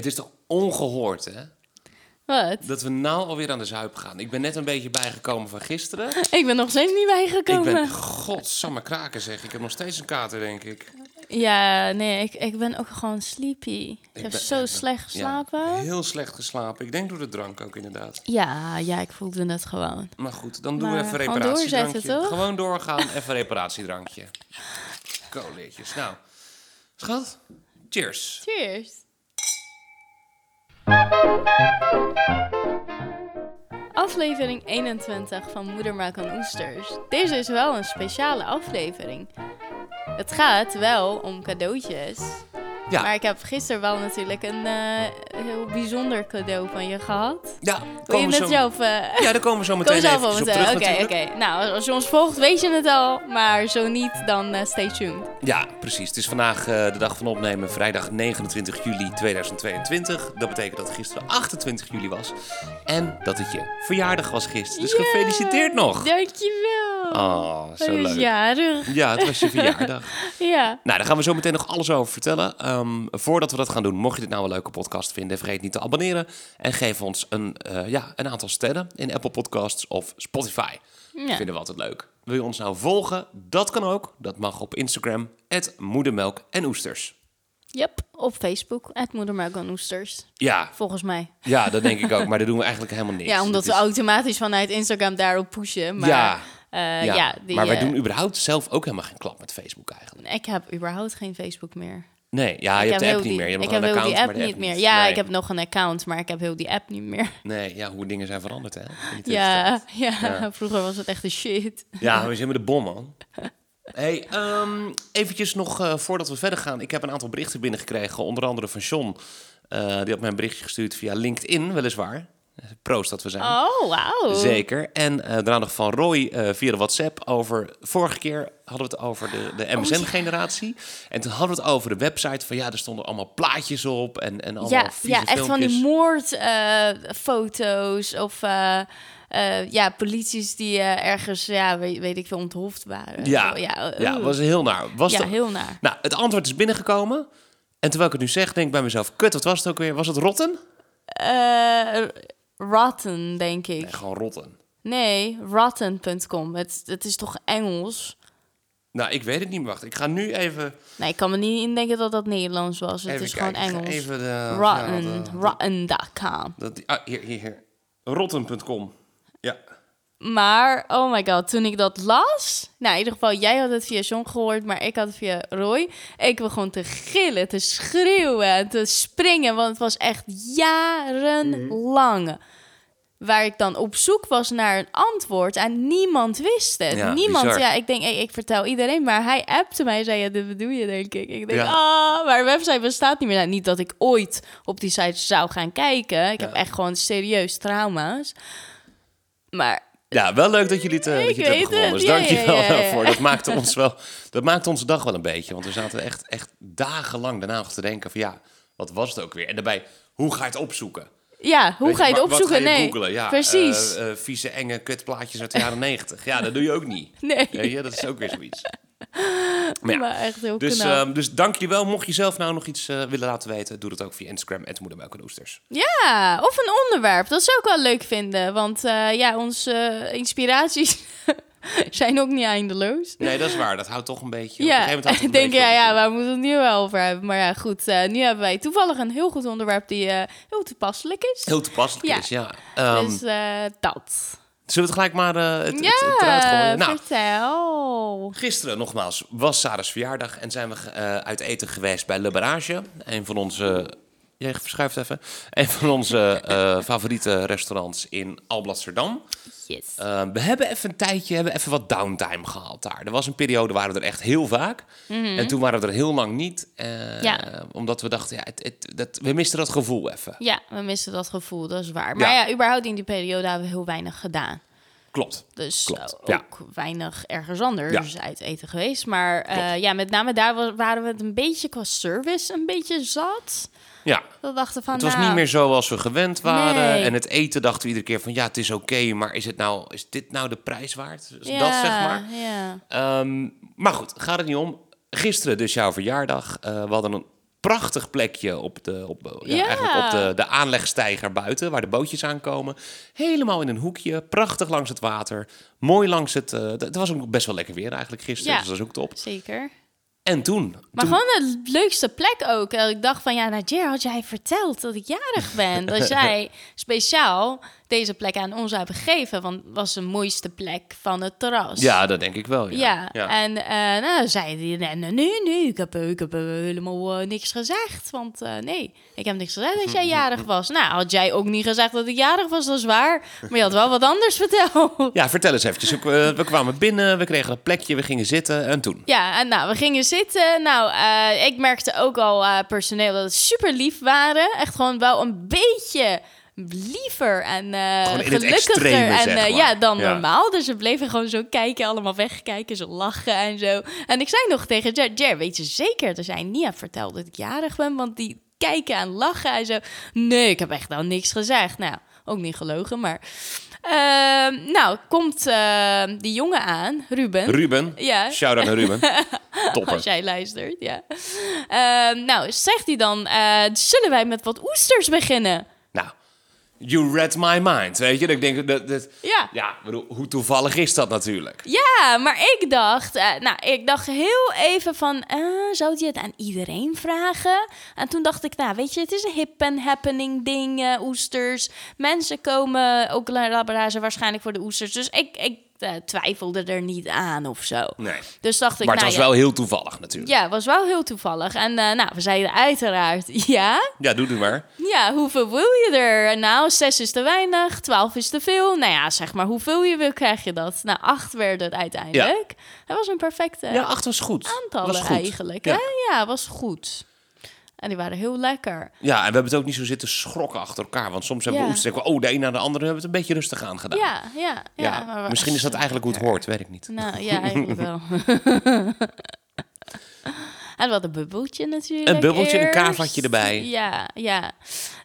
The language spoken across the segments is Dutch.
Het is toch ongehoord, hè? Wat? Dat we nou alweer aan de zuip gaan. Ik ben net een beetje bijgekomen van gisteren. Ik ben nog steeds niet Ik bijgekomen. ben, godsamme kraken zeg. Ik heb nog steeds een kater, denk ik. Ja, nee, ik, ik ben ook gewoon sleepy. Ik, Ik heb ben- zo ik- slecht geslapen. Ja, Ja. heel slecht geslapen. Ik denk door de drank ook inderdaad. ja, ik voelde het gewoon. Maar goed, dan doen we even gewoon reparatiedrankje. toch? Gewoon doorgaan, even reparatiedrankje. Coleetjes. Nou, schat, cheers. Cheers. Aflevering 21 van Moedermelk en Oesters. Deze is wel een speciale aflevering. Het gaat wel om cadeautjes. Ja. Maar ik heb gisteren wel natuurlijk een eh, heel bijzonder cadeau van je gehad. Ja, Wil je het zo... zelf... eh, Ja, daar komen we zo meteen zelf even op terug Oké, oké. Nou, als je ons volgt, weet je het al. Maar zo niet, dan eh, stay tuned. Ja, precies. Het is vandaag de dag van opnemen, vrijdag 29 juli 2022. Dat betekent dat het gisteren 28 juli was. En dat het je verjaardag was gisteren. Dus gefeliciteerd nog. Dankjewel. Oh, zo leuk. jarig. Ja, het was je verjaardag. Ja. Nou, daar gaan we zo meteen nog alles over vertellen. Ehm, voordat we dat gaan doen, mocht je dit nou een leuke podcast vinden, vergeet niet te abonneren. En geef ons een, eh, ja, een aantal sterren in Apple Podcasts of Spotify. Ja. Vinden we altijd leuk. Wil je ons nou volgen? Dat kan ook. Dat mag op Instagram, moedermelk en oesters. Yep, op Facebook, het Moedermelk en Oesters. Ja, Volgens mij. ja, dat denk ik ook. Maar daar doen we eigenlijk helemaal niks. Ja, omdat we is- automatisch vanuit Instagram daarop pushen. Maar, Ja, eh, ja. ja, die, maar wij eh, doen überhaupt zelf ook helemaal geen klap met Facebook eigenlijk. Ik heb überhaupt geen Facebook meer. Nee, ja, je ik hebt de app niet die, meer. Je hebt ik heb die account, app de niet meer. Ja, Nee. ik heb nog een account, maar ik heb heel die app niet meer. Nee, ja, hoe dingen zijn veranderd, hè? die Ja, ja, Ja. vroeger was het echt een shit. Ja, we zijn met de bom, man. Hey, ehm, eventjes nog eh, voordat we verder gaan. Ik heb een aantal berichten binnengekregen, onder andere van John. Eh, die had mij een berichtje gestuurd via LinkedIn, weliswaar. Proost dat we zijn. Oh, wauw. Zeker. En eh daarna nog van Roy eh, via de WhatsApp over... Vorige keer hadden we het over de, de Oh, MSN-generatie. En toen hadden we het over de website van... Ja, er stonden allemaal plaatjes op en, en allemaal Ja, ja, echt van die moordfoto's of eh, eh, ja, polities die ergens, ja, weet, weet ik veel, onthoofd waren. Ja, Zo, ja, ja, was heel naar. Was ja dat- heel naar. Nou, het antwoord is binnengekomen. En terwijl ik het nu zeg, denk ik bij mezelf... Kut, wat was het ook weer? Was het rotten? Eh, rotten, denk ik. Nee, gewoon rotten. Nee, rotten.com. Het, het is toch Engels? Nou, ik weet het niet meer. Wacht, ik ga nu even... Nee, ik kan me niet indenken dat dat Nederlands was. Het even is kijken. gewoon Engels. Even de, Rotten, ja, de- rotten.com. dat, ah, hier, hier, hier. Rotten.com. Ja. Maar, oh my god, toen ik dat las... Nou, in ieder geval, jij had het via John gehoord, maar ik had het via Roy. Ik gewoon te gillen, te schreeuwen, en te springen, want het was echt jarenlang. Waar ik dan op zoek was naar een antwoord en niemand wist het. Ja, niemand, bizar. ja, ik denk, ik, ik vertel iedereen, maar hij appte mij en zei, ja, dit bedoel je, denk ik. Ik denk, Ja. ah, maar website bestaat niet meer. Nou, niet dat ik ooit op die site zou gaan kijken. Ik Ja. heb echt gewoon serieus trauma's. Maar Ja, wel leuk dat jullie het, eh, dat Ik je het hebben gewonnen. Dus. Ja, dank je ja, daarvoor. Dat maakte ons wel... Dat maakte onze dag wel een beetje. Want we zaten echt, echt dagenlang daarna nog te denken van... Ja, wat was het ook weer? En daarbij, hoe ga je het opzoeken? Ja, hoe ga je het opzoeken? Je nee, googlen? Ja, precies. eh, eh, vieze, enge kutplaatjes uit de jaren negentig. Ja, dat doe je ook niet. nee, dat is ook weer zoiets. Maar ja, maar echt heel dus, knap. ehm, dus dank je wel. Mocht je zelf nou nog iets eh, willen laten weten, doe dat ook via Instagram, Moedermelk en Oesters. ja, of een onderwerp. Dat zou ik wel leuk vinden. Want eh, ja, onze eh, inspiraties zijn ook niet eindeloos. Nee, dat is waar. Dat houdt toch een beetje... op een Ja, een denk, ja, ja, waar moeten we het nu wel over hebben? Maar ja, goed, nu hebben wij toevallig een heel goed onderwerp die heel toepasselijk is. Heel toepasselijk Ja. is, ja. Ehm, dus eh, dat. Zullen we het gelijk maar eh, het, Ja, het eruit gooien? Nou, vertel. gisteren nogmaals was Sarah's verjaardag en zijn we eh, uit eten geweest bij Le Barrage. Een van onze... Jij verschuift even. Een van onze eh, favoriete restaurants in Alblasserdam. Yes. Uh, we hebben even een tijdje, hebben even wat downtime gehad daar. Er was een periode, waren we er echt heel vaak. En toen waren we er heel lang niet. eh, Mhm. Ja. Omdat we dachten, ja, het, het, dat, we misten dat gevoel even. Ja, we missen dat gevoel, dat is waar. Maar Ja. ja, überhaupt in die periode hebben we heel weinig gedaan. Klopt. Dus Klopt, eh, ja. ook weinig ergens anders uit eten geweest. Maar eh, Klopt. ja, met name daar wa- waren we het een beetje qua service een beetje zat. Ja, We dachten van, het was nou, niet meer zoals we gewend waren. Nee. En het eten dachten we iedere keer van, ja, het is oké, maar is, het nou, is dit nou de prijs waard? Ja, dat zeg maar. Ja. Ehm, maar goed, gaat het niet om. Gisteren dus jouw verjaardag. Eh, we hadden een prachtig plekje op de, op, ja, Ja. Eigenlijk op de, de aanlegsteiger buiten, waar de bootjes aankomen. Helemaal in een hoekje, prachtig langs het water. Mooi langs het... eh, het was ook best wel lekker weer eigenlijk gisteren, Ja. dus dat is ook top. Zeker. En toen... Maar toen gewoon de leukste plek ook. Ik dacht van, ja, nou, Jer, had jij verteld dat ik jarig ben? Dat jij speciaal deze plek aan ons hebben gegeven. Want het was de mooiste plek van het terras. ja, dat denk ik wel. Ja, Ja, en eh nou zei hij, nee, nee, ik heb, ik heb eh, helemaal eh, niks gezegd. Want nee, ik heb niks gezegd dat jij jarig was. Nou, had jij ook niet gezegd dat ik jarig was, dat is waar. Maar je had wel wat anders verteld. Ja, vertel eens eventjes. We, we kwamen binnen, we kregen een plekje, we gingen zitten en toen? Ja, en nou, we gingen zitten. Nou, ik merkte ook al personeel dat het super lief waren. Echt gewoon wel een beetje liever en eh gelukkiger en zeg eh, maar. ja, dan Ja. normaal. Dus ze bleven gewoon zo kijken, allemaal wegkijken, zo lachen en zo. En ik zei nog tegen Jer, Jer, weet je zeker dat jij niet hebt verteld dat ik jarig ben? Want die kijken en lachen en zo. Nee, ik heb echt nou niks gezegd. Nou, ook niet gelogen, maar... Ehm, nou, komt eh, die jongen aan, Ruben. Ruben, Ja. shout-out naar Ruben. Topper. Als jij luistert, ja. Ehm, nou, zegt hij dan, eh, zullen wij met wat oesters beginnen? You read my mind, weet je. Ik denk, dat, dat, Ja. ja, bedoel, hoe toevallig is dat natuurlijk? Ja, maar ik dacht, eh, nou, ik dacht heel even van, eh, zou je het aan iedereen vragen? En toen dacht ik, nou, weet je, het is een hip and happening ding, eh, oesters. Mensen komen ook naar Labrador waarschijnlijk voor de oesters. Dus ik, ik eh, twijfelde er niet aan of zo. Nee. Dus dacht ik, Maar het nou was ja, wel heel toevallig natuurlijk. Ja, het was wel heel toevallig. En eh, nou, we zeiden uiteraard ja. Ja, doe het maar. Ja, hoeveel wil je er? Nou, zes is te weinig, twaalf is te veel. Nou ja, zeg maar, hoeveel je wil, krijg je dat? Nou, acht werd het uiteindelijk. Dat was een perfecte Ja, acht was goed. aantallen was goed. eigenlijk. Ja. Hè? Ja, was goed. En die waren heel lekker. Ja, en we hebben het ook niet zo zitten schrokken achter elkaar. Want soms hebben we Ja. oesters we, oh, de een na de andere hebben we het een beetje rustig aan gedaan. Ja, ja, ja. Ja, misschien is dat eigenlijk hoe het hoort, weet ik niet. Nou, ja, eigenlijk wel. en wat een bubbeltje natuurlijk. Een bubbeltje, een eerst. kaaslatje erbij. Ja, ja.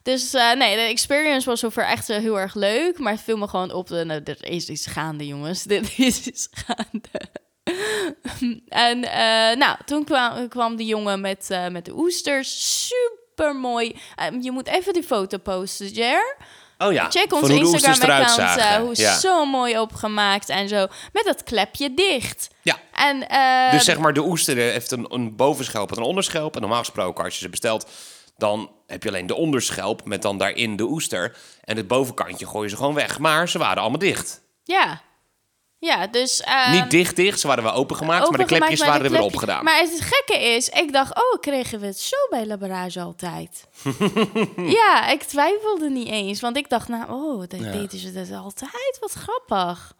Dus eh, nee, de experience was zover echt eh, heel erg leuk. Maar het viel me gewoon op. De, nou, er is iets gaande, jongens. Dit is iets gaande. en eh, nou, toen kwam, kwam de jongen met, eh, met de oesters. Super mooi. je moet even die foto posten, Jer. Oh ja, Check ons Instagram-account. eh, hoe ja. zo mooi opgemaakt en zo. Met dat klepje dicht. ja, En, eh, dus zeg maar, de oester heeft een, een bovenschelp en een onderschelp. En normaal gesproken, als je ze bestelt, dan heb je alleen de onderschelp met dan daarin de oester. En het bovenkantje gooi je ze gewoon weg. Maar ze waren allemaal dicht. Ja. Ja, dus... Niet dicht dicht, ze waren wel opengemaakt, maar de klepjes maar de waren er weer opgedaan. Maar het gekke is, ik dacht, oh, kregen we het zo bij Labarage altijd? ja, ik twijfelde niet eens. Want ik dacht, nou, oh, dat Ja. deden ze dat altijd. Wat grappig.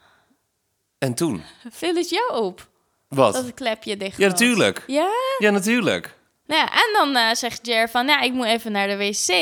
En toen? Viel het jou op Wat? dat het klepje dicht Ja, was? natuurlijk. Ja? Ja, natuurlijk. Nou ja, en dan eh, zegt Jer van, nou, ik moet even naar de wc.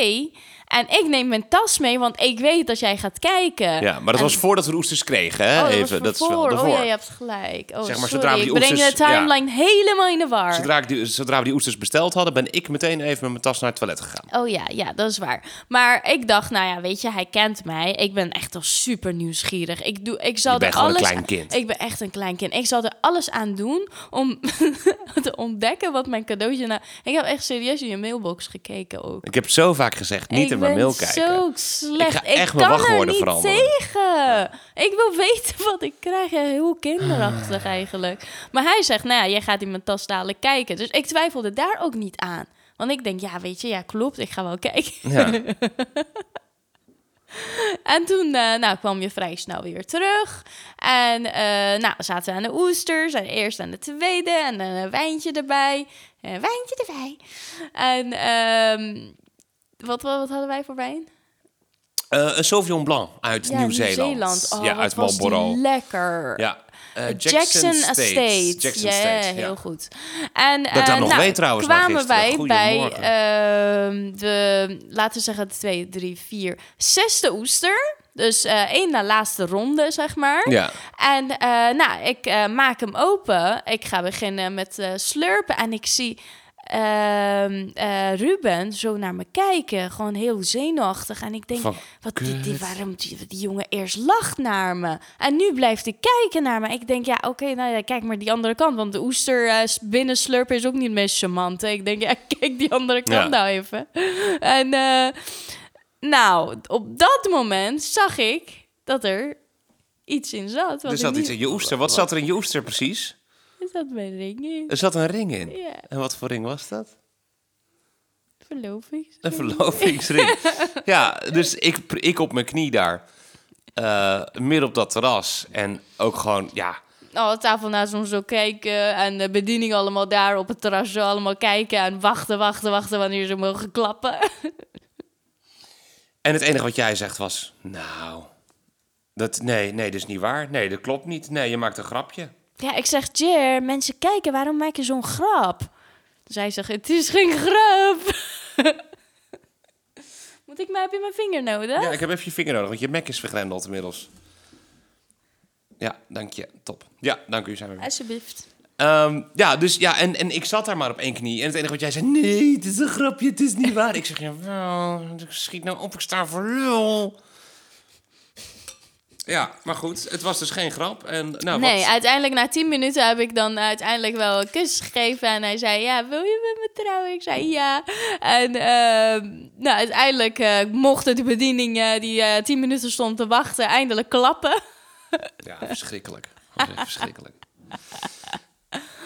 En ik neem mijn tas mee, want ik weet dat jij gaat kijken. Ja, maar dat En- was voordat we de oesters kregen, hè? Oh, dat Even, dat is wel voor. Oh ja, je hebt gelijk. Oh, Zeg maar, sorry. zodra we die ik breng oesters- de timeline helemaal in de war. Zodra, ik die, zodra we die oesters besteld hadden, ben ik meteen even met mijn tas naar het toilet gegaan. Oh ja, ja, dat is waar. Maar ik dacht, nou ja, weet je, hij kent mij. Ik ben echt al super nieuwsgierig. Ik, doe, ik zal Je bent er gewoon een alles klein kind. Ik ben echt een klein kind. Ik zal er alles aan doen om te ontdekken wat mijn cadeautje nou... Ik heb echt serieus in je mailbox gekeken ook. Ik heb zo vaak gezegd, niet ik in mijn ben mail kijken. zo slecht. Ik ga Ik, echt mijn kan er wachtwoorden niet veranderen. tegen. Ik wil weten wat ik krijg. Ja, Heel kinderachtig eigenlijk. Maar hij zegt, nou ja, jij gaat in mijn tas dadelijk kijken. Dus ik twijfelde daar ook niet aan. Want ik denk, ja, weet je, ja, klopt. Ik ga wel kijken. Ja. En toen eh, nou, kwam je vrij snel weer terug. En eh, nou, we zaten aan de oesters. En eerst aan de tweede. En dan een wijntje erbij. Een wijntje erbij. En ehm, wat, wat, wat hadden wij voor wijn? Eh, een Sauvignon Blanc uit Ja, Nieuw-Zeeland. Oh, ja, wat uit Marlborough. lekker. Ja. eh, Jackson. Jackson ja, Estate, heel ja. goed. En ik dat eh, nog nou, weet trouwens kwamen wij bij ehm, de, laten we zeggen, twee, drie, vier, zesde oester. Dus één na laatste ronde, zeg maar. Ja. En nou, ik maak hem open. Ik ga beginnen met slurpen. En ik zie ehm, eh, Ruben zo naar me kijken. Gewoon heel zenuwachtig. En ik denk, Van, wat, die, waarom die, die jongen eerst lacht naar me. En nu blijft hij kijken naar me. Ik denk, ja, oké, nou ja, kijk maar die andere kant. Want de oester eh, binnen slurpen is ook niet meest charmante. Ik denk, ja, kijk die andere kant Ja. nou even. En eh, nou, op dat moment zag ik dat er iets in zat. wat Er zat niet- iets in je oester. Wat zat er in je oester precies? Er zat mijn ring in. Er zat een ring in. Ja, En wat voor ring was dat? verloving. Een verlovingsring. ja, dus ik, ik op mijn knie daar. eh, midden op dat terras. En ook gewoon, ja, Alle tafel naast ons zo kijken en de bediening allemaal daar op het terras zo allemaal kijken en wachten, wachten, wachten wanneer ze mogen klappen. En het enige wat jij zegt was, nou, dat, nee, nee, dat is niet waar. Nee, dat klopt niet. Nee, je maakt een grapje. Ja, ik zeg, Jer, mensen kijken, waarom maak je zo'n grap? Zij zegt, het is geen grap. Moet ik mij heb je mijn vinger nodig? Ja, ik heb even je vinger nodig, want je mek is vergrendeld inmiddels. Ja, dank je. Top. Ja, dank u. Zijn we weer. Alsjeblieft. Ehm, ja, dus ja, en, en ik zat daar maar op één knie. En het enige wat jij zei, nee, het is een grapje, het is niet waar. Ik zeg, ja, wel, schiet nou op, ik sta voor lul. Ja, maar goed, het was dus geen grap. En, nou, nee, wat, uiteindelijk na tien minuten heb ik dan uiteindelijk wel een kus gegeven. En hij zei, ja, wil je met me trouwen? Ik zei, ja. En ehm, nou, uiteindelijk eh, mochten de bediening eh, die eh, tien minuten stond te wachten eindelijk klappen. ja, verschrikkelijk. Dat was echt verschrikkelijk.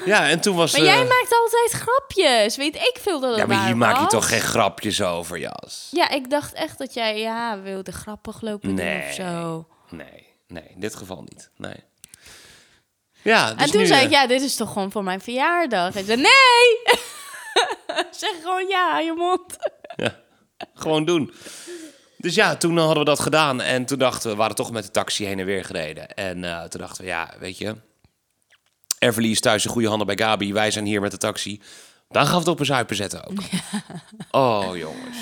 Ja, en toen was... Maar jij eh, maakt altijd grapjes. Weet ik veel dat het Ja, maar hier maak je toch geen grapjes over, Jas? Ja, ik dacht echt dat jij ja, wilde grappig lopen doen Nee. of zo. Nee, nee, in dit geval niet. Nee. Ja, dus en toen nu, zei eh, ik, ja, dit is toch gewoon voor mijn verjaardag? En zei, nee! zeg gewoon ja aan je mond. Ja, gewoon doen. Dus ja, toen hadden we dat gedaan. En toen dachten we, we waren toch met de taxi heen en weer gereden. En eh, toen dachten we, ja, weet je... Everly is thuis in goede handen bij Gabi. Wij zijn hier met de taxi. Dan we het op een zuipen zetten ook. Oh, jongens.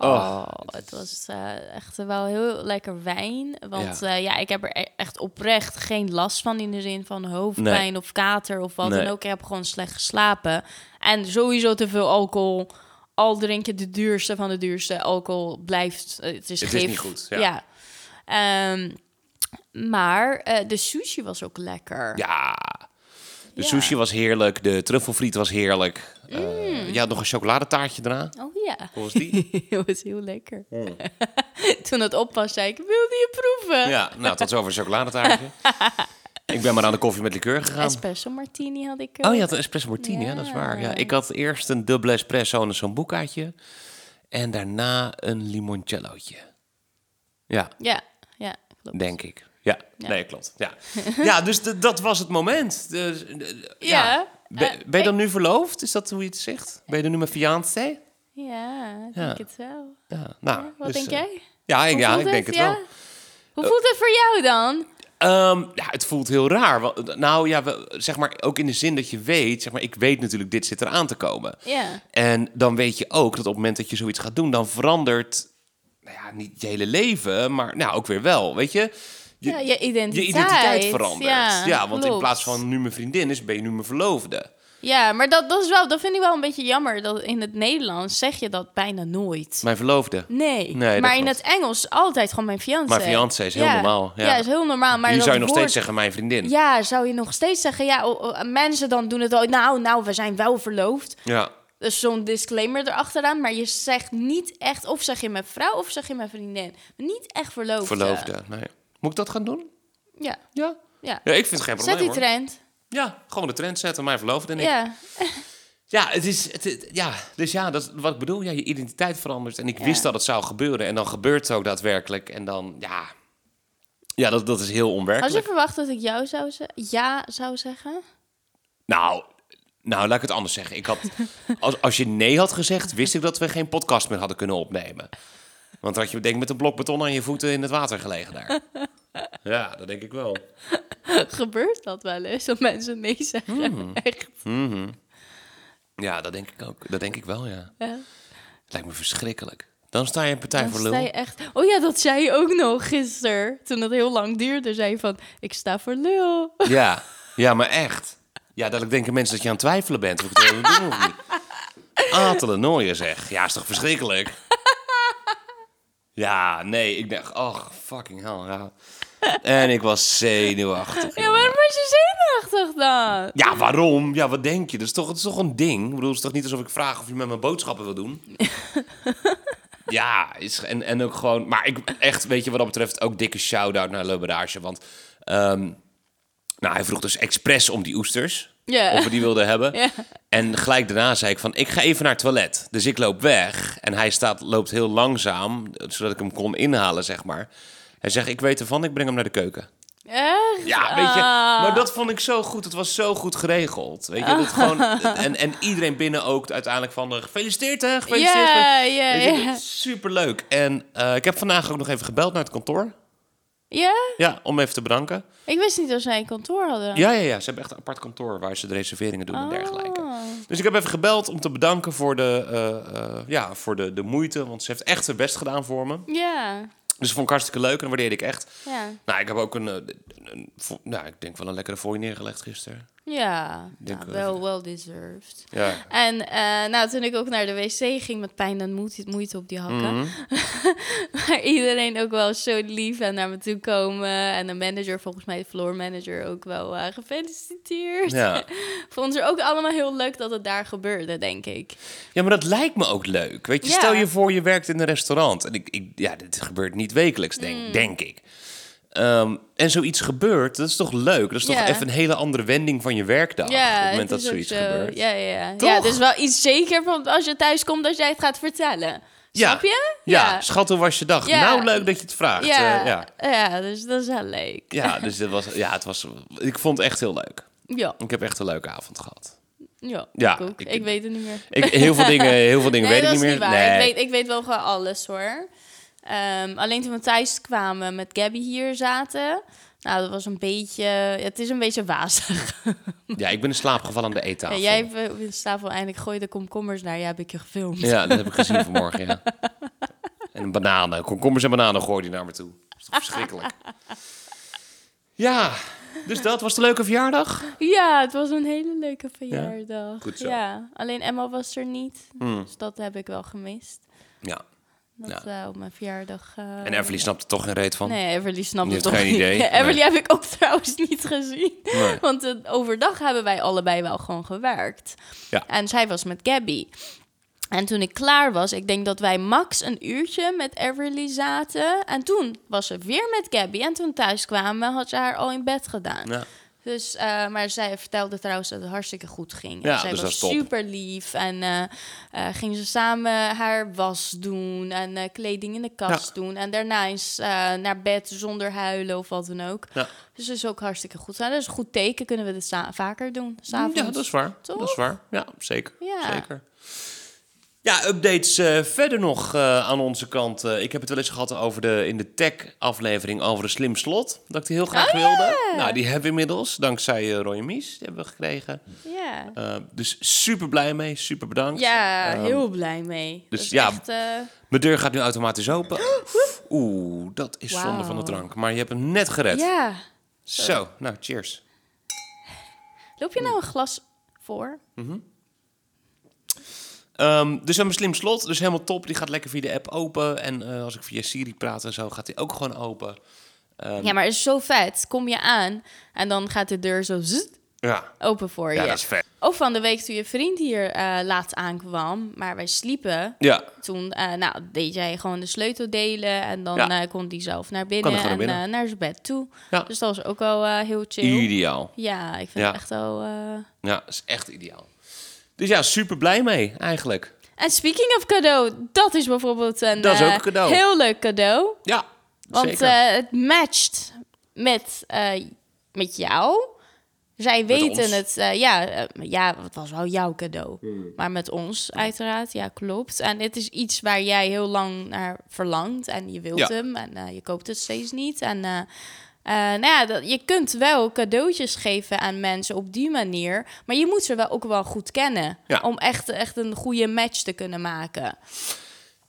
Oh, het was eh, echt wel heel lekker wijn. Want Ja. ja. ja, ik heb er e- echt oprecht geen last van in de zin van hoofdpijn of kater of wat Nee. dan ook. Ik heb gewoon slecht geslapen. En sowieso te veel alcohol. Al drink je de duurste van de duurste. Alcohol blijft, eh, het is Het is niet goed, ja. Ehm, maar eh, de sushi was ook lekker. Ja. De Ja. sushi was heerlijk. De truffelfriet was heerlijk. Eh, Mm. ja, nog een chocoladetaartje daarna. Oh ja. Hoe was die? Het was heel lekker. Toen het op was, zei ik, wilde je proeven? ja, nou, tot zover een chocoladetaartje. Ik ben maar aan de koffie met liqueur gegaan. Espresso martini had ik. Oh, ook. je had een espresso martini, ja. dat is waar. Ja, Ja. ik had eerst een dubbele espresso en zo'n boekaatje. En daarna een limoncellootje. Ja, Ja, ja, klopt. denk ik. Ja, Ja. nee, klopt. Ja, ja dus dat was het moment. Dus, eh, ja. Ja. Ben, Eh, ben je dan nu verloofd? Is dat hoe je het zegt? Ben je dan nu mijn fiancé? Ja, ik Ja. denk het wel. Ja, nou. Wat dus, denk eh, jij? Ja, ik, ja, ik denk het wel. Hoe voelt het voor jou dan? Ehm, ja, het voelt heel raar. Nou ja, we, zeg maar ook in de zin dat je weet, zeg maar, ik weet natuurlijk, dit zit eraan te komen. Ja. En dan weet je ook dat op het moment dat je zoiets gaat doen, dan verandert, nou ja, niet je hele leven, maar nou ook weer wel, weet je? Je, ja, je identiteit. je identiteit verandert. Ja, Ja, want in plaats van nu mijn vriendin is, ben je nu mijn verloofde. Ja, maar dat, dat, is wel, dat vind ik wel een beetje jammer. Dat in het Nederlands zeg je dat bijna nooit. Mijn verloofde. Nee, Nee, maar in het Engels altijd gewoon mijn fiancé. Mijn fiancé is heel Ja. normaal, ja. Ja, is heel normaal. Maar Hier zou je nog woord- steeds zeggen mijn vriendin. Ja, zou je nog steeds zeggen... Ja, mensen dan doen het al... Nou, nou, we zijn wel verloofd. Ja. Dus zo'n disclaimer erachteraan. Maar je zegt niet echt... Of zeg je mijn vrouw of zeg je mijn vriendin. Niet echt verloofd. Verloofde. Nee. Moet ik dat gaan doen? Ja, Ja. ja. Ja, ik vind het geen Zet probleem die hoor. trend. Ja, gewoon de trend zetten, mijn verloofde en ik. Ja. Ja, het is, het, het- ja, dus ja, dat is wat ik bedoel. Ja, je identiteit verandert. En ik Ja. wist dat het zou gebeuren. En dan gebeurt het ook daadwerkelijk. En dan, ja, ja dat, dat is heel Had je onwerkelijk. verwacht dat ik jou zou ze- ja zou zeggen? Nou, nou, laat ik het anders zeggen. Ik had, als, als je nee had gezegd, wist ik dat we geen podcast meer hadden kunnen opnemen. Want had je denk ik met een blok beton aan je voeten in het water gelegen daar. Ja, dat denk ik wel. Gebeurt dat wel eens? Dat mensen nee zeggen? Hmm. Echt. Mhm. Ja, dat denk ik ook. Dat denk ik wel, ja. Ja. Het lijkt me verschrikkelijk. Dan sta je een partij Dan voor sta lul. je echt... Oh ja, dat zei je ook nog gisteren. Toen het heel lang duurde, zei je van... Ik sta voor lul. Ja, ja, maar echt. Ja, dat denken mensen dat je aan het twijfelen bent. Of ik het wil doen of niet. Atelenooien zeg. Ja, is toch verschrikkelijk? Ja, nee, ik dacht, oh, fucking hell. Ja. En ik was zenuwachtig. Ja, waarom was je zenuwachtig dan? Ja, waarom? Ja, wat denk je? Dat is toch, het is toch een ding? Ik bedoel, het is toch niet alsof ik vraag of je met mijn boodschappen wil doen? ja, is, en, en ook gewoon... Maar ik echt, weet je, wat dat betreft ook dikke shout-out naar Le Barrage. Want ehm, nou, hij vroeg dus expres om die oesters. Of we die wilden hebben. En gelijk daarna zei ik van, ik ga even naar het toilet. Dus ik loop weg. En hij staat, loopt heel langzaam, zodat ik hem kon inhalen, zeg maar. Hij zegt, ik weet ervan, ik breng hem naar de keuken. Echt? Ja, weet je, Ah. maar dat vond ik zo goed. Het was zo goed geregeld. Weet je, dat gewoon, en, en iedereen binnen ook uiteindelijk van, eh, gefeliciteerd hè, gefeliciteerd. Ja, ja. Superleuk. En eh, ik heb vandaag ook nog even gebeld naar het kantoor. Ja? Ja, om even te bedanken. Ik wist niet dat zij een kantoor hadden. Ja, ja, ja. Ze hebben echt een apart kantoor waar ze de reserveringen doen en dergelijke. Oh. Dus ik heb even gebeld om te bedanken voor de, eh, eh, ja, voor de, de moeite. Want ze heeft echt haar best gedaan voor me. Ja, Dus dat vond ik hartstikke leuk en dat waardeerde ik echt. ja. Nou, ik heb ook een, eh, een, vo- nou, ik denk wel een lekkere fooi neergelegd gisteren. Ja, nou, wel. wel well deserved. Ja. En eh, nou, toen ik ook naar de wc ging met pijn en moeite, moeite op die hakken. Mhm. Maar iedereen ook wel zo lief en naar me toe komen. En de manager, volgens mij de floor manager, ook wel eh, gefeliciteerd. Ja. Vond ze ook allemaal heel leuk dat het daar gebeurde, denk ik. ja, maar dat lijkt me ook leuk. Weet je, Ja. stel je voor je werkt in een restaurant. En ik, ik, ja, dit gebeurt niet wekelijks, denk, Mm. denk ik. Ehm, en zoiets gebeurt, dat is toch leuk? Dat is toch Ja. even een hele andere wending van je werkdag. ja, op het moment dat zoiets zo. gebeurt. Ja, ja, ja. Toch? ja, is wel iets zeker van als je thuis komt dat jij het gaat vertellen. Ja. Snap je? Ja, schat, hoe was je dag? Ja. Nou, leuk dat je het vraagt. Ja, eh, ja. ja. dus dat is wel leuk. ja, dus dit was, ja, het was, ik vond het echt heel leuk. Ja, Ik heb echt een leuke avond gehad. ja, Ja, ik weet het niet meer. Ik, heel veel dingen, heel veel dingen nee, weet ik niet meer. niet. Nee. Ik, weet, ik weet wel gewoon alles hoor. Ehm, alleen toen we thuis kwamen met Gabby hier zaten. Nou, dat was een beetje... Het is een beetje wazig. Ja, ik ben in slaap gevallen aan de eettafel. Ja, jij op de tafel eindelijk gooi de komkommers naar. Ja, heb ik je gefilmd. Ja, dat heb ik gezien vanmorgen, ja. En bananen, komkommers en bananen gooide hij naar me toe. Dat is toch verschrikkelijk. Ja, dus dat was de leuke verjaardag. Ja, het was een hele leuke verjaardag. Goed zo. Ja, alleen Emma was er niet. Hmm. Dus dat heb ik wel gemist. Ja, Dat Ja. eh, op mijn verjaardag... eh, en Everly snapt er toch geen reet van. Nee, Everly snapte toch geen niet. idee. Everly Nee. heb ik ook trouwens niet gezien. Nee. Want eh, overdag hebben wij allebei wel gewoon gewerkt. Ja. En zij was met Gabby. En toen ik klaar was, ik denk dat wij max een uurtje met Everly zaten. En toen was ze weer met Gabby. En toen thuis kwamen, had ze haar al in bed gedaan. Ja. Dus, eh, maar zij vertelde trouwens dat het hartstikke goed ging. Ja, En zij dus was super lief. En eh eh, gingen ze samen haar was doen en kleding in de kast doen. En daarna eens naar bed zonder huilen of wat dan ook. Ja. Dus dat is ook hartstikke goed. Nou, dat is een goed teken. Kunnen we dit vaker doen? S'avonds. ja, dat is waar. Toch? Dat is waar. Ja, zeker. Ja. zeker. Ja, updates eh, verder nog eh, aan onze kant. Eh, ik heb het wel eens gehad over de, in de tech-aflevering over een slim slot. Dat ik die heel graag Oh, wilde. Nou, die hebben we inmiddels, dankzij Roy Mies. Die hebben we gekregen. Ja, dus super blij mee, super bedankt. ja Ehm, heel blij mee. dus ja, echt, Mijn deur gaat nu automatisch open. Oeh, dat is zonde van de drank. Maar je hebt hem net gered. ja. Zo, nou, cheers. Loop je nou een glas voor? Dus we hebben een slim slot, dus helemaal top. Die gaat lekker via de app open. En eh, als ik via Siri praat en zo, gaat die ook gewoon open. Ehm, Ja, maar het is zo vet. Kom je aan en dan gaat de deur zo zzzt ja. open voor ja, je. dat is vet. Ook van de week toen je vriend hier eh, laat aankwam, maar wij sliepen. Ja, Toen eh, nou, deed jij gewoon de sleutel delen en dan Ja. kon hij zelf naar binnen en naar eh, naar zijn bed toe. Ja. Dus dat was ook wel eh, heel chill. ideaal. Ja, ik vind Ja. het echt wel... Ja, dat is echt ideaal. Dus ja, super blij mee eigenlijk. En speaking of cadeau, dat is bijvoorbeeld een Dat is ook eh, een cadeau. heel leuk cadeau. Ja, Want zeker. eh, het matcht met, eh, met jou. Zij weten ons. het. ja, ja, het was wel jouw cadeau. Hmm. Maar met ons, uiteraard. Ja, klopt. En het is iets waar jij heel lang naar verlangt. En je wilt Ja. hem. En eh, je koopt het steeds niet. En eh, nou ja, dat, je kunt wel cadeautjes geven aan mensen op die manier. Maar je moet ze wel ook wel goed kennen. Ja. Om echt, echt een goede match te kunnen maken.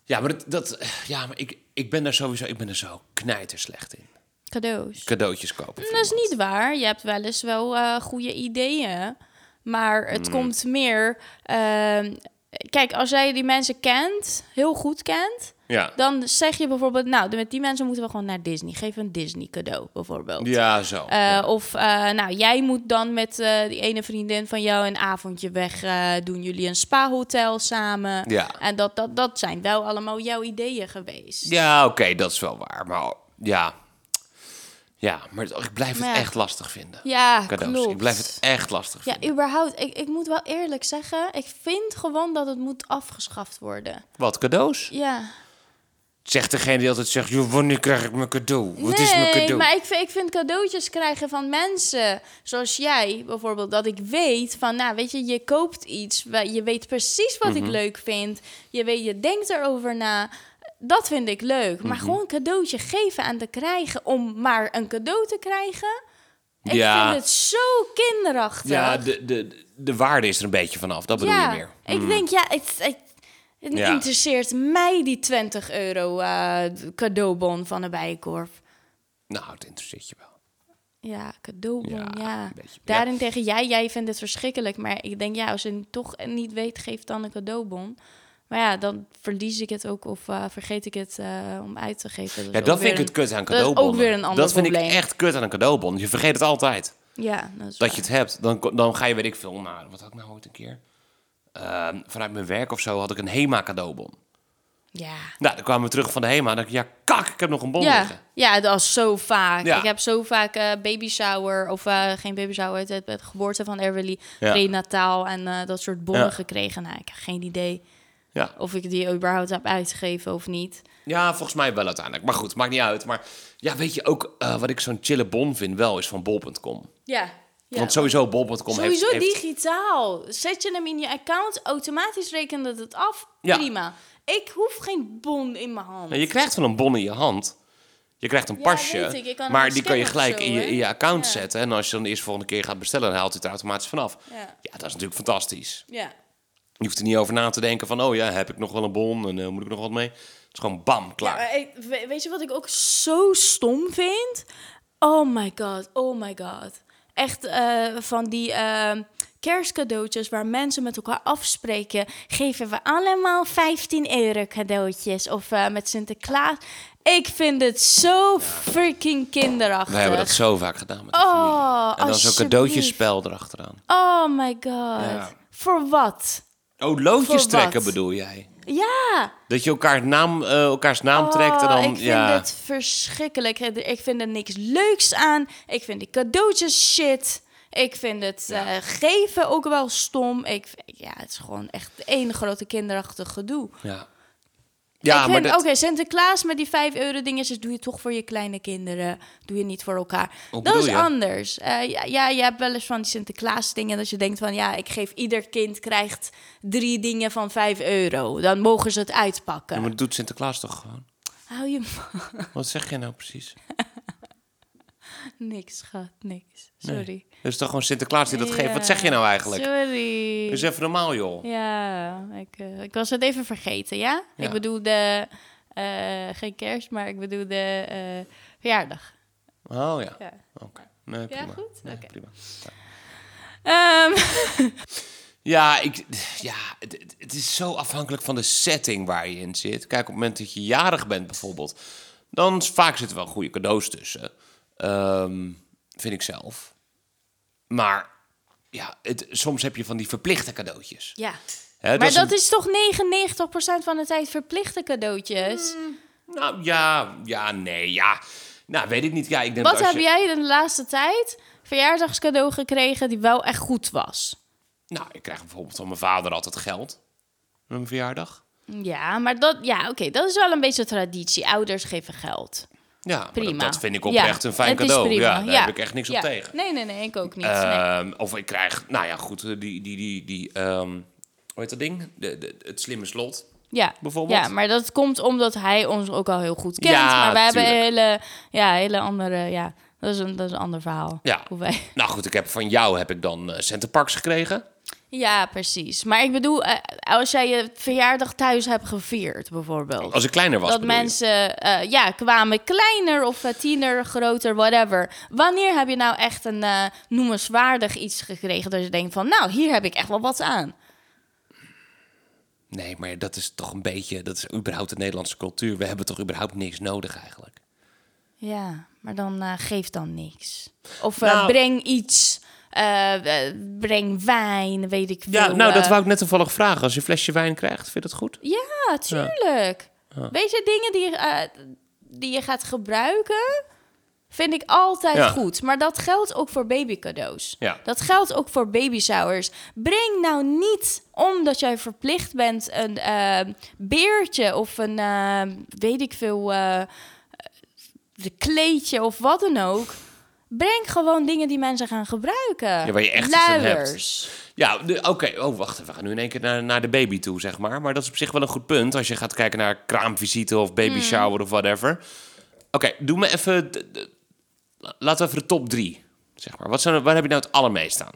Ja, maar, dat, dat, ja, maar ik, ik ben daar sowieso ik ben er zo knijterslecht in. Cadeaus. Cadeautjes kopen. Dat is niet waar. Je hebt wel eens wel eh, goede ideeën. Maar het Hmm. komt meer... ehm, kijk, als jij die mensen kent, heel goed kent, Ja. dan zeg je bijvoorbeeld, nou, met die mensen moeten we gewoon naar Disney. Geef een Disney cadeau, bijvoorbeeld. Ja, zo. Eh, Of, eh, nou, jij moet dan met eh, die ene vriendin van jou een avondje weg doen. Jullie een spa-hotel samen. Ja. En dat, dat, dat zijn wel allemaal jouw ideeën geweest. Ja, oké, dat is wel waar. Maar ja, ja maar ik blijf het ja. echt lastig vinden. Ja, Cadeaus. klopt. Ik blijf het echt lastig Ja, vinden. überhaupt. Ik, ik moet wel eerlijk zeggen, ik vind gewoon dat het moet afgeschaft worden. Wat, cadeaus? Ja. Zegt degene die altijd zegt, joh, wanneer krijg ik mijn cadeau? Wat nee, is mijn cadeau? maar ik vind, ik vind cadeautjes krijgen van mensen zoals jij bijvoorbeeld. Dat ik weet van, nou weet je, je koopt iets. Je weet precies wat Mhm. ik leuk vind. Je, weet, je denkt erover na. Dat vind ik leuk. Mhm. Maar gewoon een cadeautje geven en te krijgen om maar een cadeau te krijgen. Ik Ja. vind het zo kinderachtig. Ja, de, de, de waarde is er een beetje vanaf. Dat bedoel Ja, je meer. Ik denk, ja, het, het, het Ja. interesseert mij die 20 euro eh, cadeaubon van de Bijenkorf. Nou, het interesseert je wel. Ja, cadeaubon, Ja, ja. een beetje. Daarin tegen jij, jij vindt het verschrikkelijk. Maar ik denk, ja, als je het toch niet weet, geef dan een cadeaubon. Maar ja, dan verlies ik het ook of eh, vergeet ik het eh, om uit te geven. Ja, is dat vind ik het kut aan dat is ook weer een ander Dat vind probleem. ik echt kut aan een cadeaubon. Je vergeet het altijd. Ja, dat is Dat je het hebt. Dan, dan ga je, weet ik veel, nou, wat had ik nou ooit een keer? Ehm, vanuit mijn werk of zo had ik een HEMA cadeaubon. Ja. Nou, dan kwamen we terug van de HEMA. En dan dacht ik, ja, kak, ik heb nog een bon Ja, liggen. ja, dat is zo vaak. Ja. Ik heb zo vaak eh baby shower, of eh, geen baby shower, het, het, geboorte van Everly, Ja. prenataal en eh, dat soort bonnen Ja. gekregen. Nou, ik heb geen idee Ja. of ik die überhaupt heb uitgegeven of niet. ja, volgens mij wel uiteindelijk. Maar goed, maakt niet uit. Maar ja, weet je ook, wat ik zo'n chille bon vind wel, is van bol.com. Ja. Want sowieso bol.com Sowieso heeft... heeft digitaal. Zet je hem in je account, automatisch rekent het het af. Ja. Prima. Ik hoef geen bon in mijn hand. Nou, je krijgt van een bon in je hand. Je krijgt een Ja, pasje, ik. Ik maar die kan je gelijk zo, in je, hè? in je account Ja. zetten. En als je dan de eerste volgende keer gaat bestellen, dan haalt hij het er automatisch vanaf. Ja. Ja, dat is natuurlijk fantastisch. Ja. Je hoeft er niet over na te denken van, oh ja, heb ik nog wel een bon en eh, moet ik nog wat mee? Het is gewoon bam, klaar. weet je wat ik ook zo stom vind? Oh my god, oh my god. Echt eh, van die eh, kerstcadeautjes waar mensen met elkaar afspreken. Geven we allemaal 15 euro cadeautjes. Of eh, met Sinterklaas. Ik vind het zo freaking kinderachtig. We hebben dat zo vaak gedaan met de familie. Oh, En dan zo'n cadeautjespel erachteraan. Oh my god. Ja. Voor wat? Oh, loodjes Voor trekken wat? bedoel jij? Ja. Dat je elkaar naam, eh, elkaars naam trekt en Oh, dan... ik vind ja. het verschrikkelijk. Ik vind er niks leuks aan. Ik vind die cadeautjes shit. Ik vind het eh, geven ook wel stom. Ik, ja, het is gewoon echt één grote kinderachtig gedoe. Ja, ja maar dat... oké, Sinterklaas met die 5 euro dingetjes doe je toch voor je kleine kinderen. Doe je niet voor elkaar. Hoe dat is je? anders. Eh, ja, ja, je hebt wel eens van die Sinterklaas dingen dat je denkt van ja, ik geef ieder kind krijgt drie dingen van 5 euro. Dan mogen ze het uitpakken. Ja, maar dat doet Sinterklaas toch gewoon? Hou je Wat zeg jij nou precies? Niks, schat, niks. Sorry. Is toch gewoon Sinterklaas die dat geeft? Wat Ja, zeg je nou eigenlijk? Sorry. Dus even normaal, joh. Ja, ik, eh, ik was het even vergeten, ja? Ja. Ik bedoel de... eh, geen kerst, maar ik bedoel de eh, verjaardag. Oh ja, Ja. oké. Nee, Ja, goed? Nee, Oké. prima. Ehm, Ja, ik, ja het, het- is zo afhankelijk van de setting waar je in zit. Kijk, op het moment dat je jarig bent bijvoorbeeld... dan vaak zitten wel goede cadeaus tussen. Ehm, vind ik zelf. Maar ja, het, soms heb je van die verplichte cadeautjes. ja. Hè, Maar dat een- is toch 99% van de tijd verplichte cadeautjes? Nou, ja, ja, nee, ja. Nou, weet ik niet. Ja, ik denk Wat heb je- jij de laatste tijd verjaardagscadeau gekregen die wel echt goed was? Nou, ik krijg bijvoorbeeld van mijn vader altijd geld. Met mijn verjaardag. Ja, maar dat, ja, oké, dat is wel een beetje traditie. Ouders geven geld. Ja, Prima. Dat, dat vind ik Ja, oprecht een fijn het is cadeau. prima. Ja, daar Ja. heb ik echt niks Ja. op tegen. Nee, nee, nee, ik ook niet. nee. Ehm, Of ik krijg, nou ja, goed, eh, die, die, die, die ehm, hoe heet dat ding? De, de, het slimme slot. Ja, bijvoorbeeld. Ja, maar dat komt omdat hij ons ook al heel goed kent. Ja, maar wij hebben hele, ja, hele andere, ja, dat is een, dat is een ander verhaal. Ja. Hoe wij... Nou goed, ik heb van jou heb ik dan eh Centerparks gekregen. Ja, precies. Maar ik bedoel, eh, als jij je verjaardag thuis hebt gevierd, bijvoorbeeld. Als ik kleiner was, dat bedoel je? mensen eh, ja, kwamen kleiner of eh, tiener, groter, whatever. Wanneer heb je nou echt een eh, noemenswaardig iets gekregen dat je denkt van, nou, hier heb ik echt wel wat aan? Nee, maar dat is toch een beetje... Dat is überhaupt de Nederlandse cultuur. We hebben toch überhaupt niks nodig eigenlijk. Ja, maar dan eh, geef dan niks. Of eh, Nou- breng iets. Eh, eh, breng wijn, weet ik veel. Ja, nou, dat eh. wou ik net toevallig vragen. Als je een flesje wijn krijgt, vind je dat goed? Ja, tuurlijk. Weet je, dingen die, die je gaat gebruiken, vind ik altijd Ja. goed. Maar dat geldt ook voor babycadeaus. Ja. Dat geldt ook voor baby showers. Breng nou niet, omdat jij verplicht bent, een beertje of een, weet ik veel, de kleedje of wat dan ook. Breng gewoon dingen die mensen gaan gebruiken. Ja, waar je echt iets aan hebt. Luiers. Ja, oké. Oh, wacht even. We gaan nu in één keer naar, naar de baby toe, zeg maar. Maar dat is op zich wel een goed punt. Als je gaat kijken naar kraamvisite of baby Hmm. shower of whatever. Oké, doe me even... de- de- laten we even de top drie, zeg maar. Wat zijn, waar heb je nou het allermeest aan?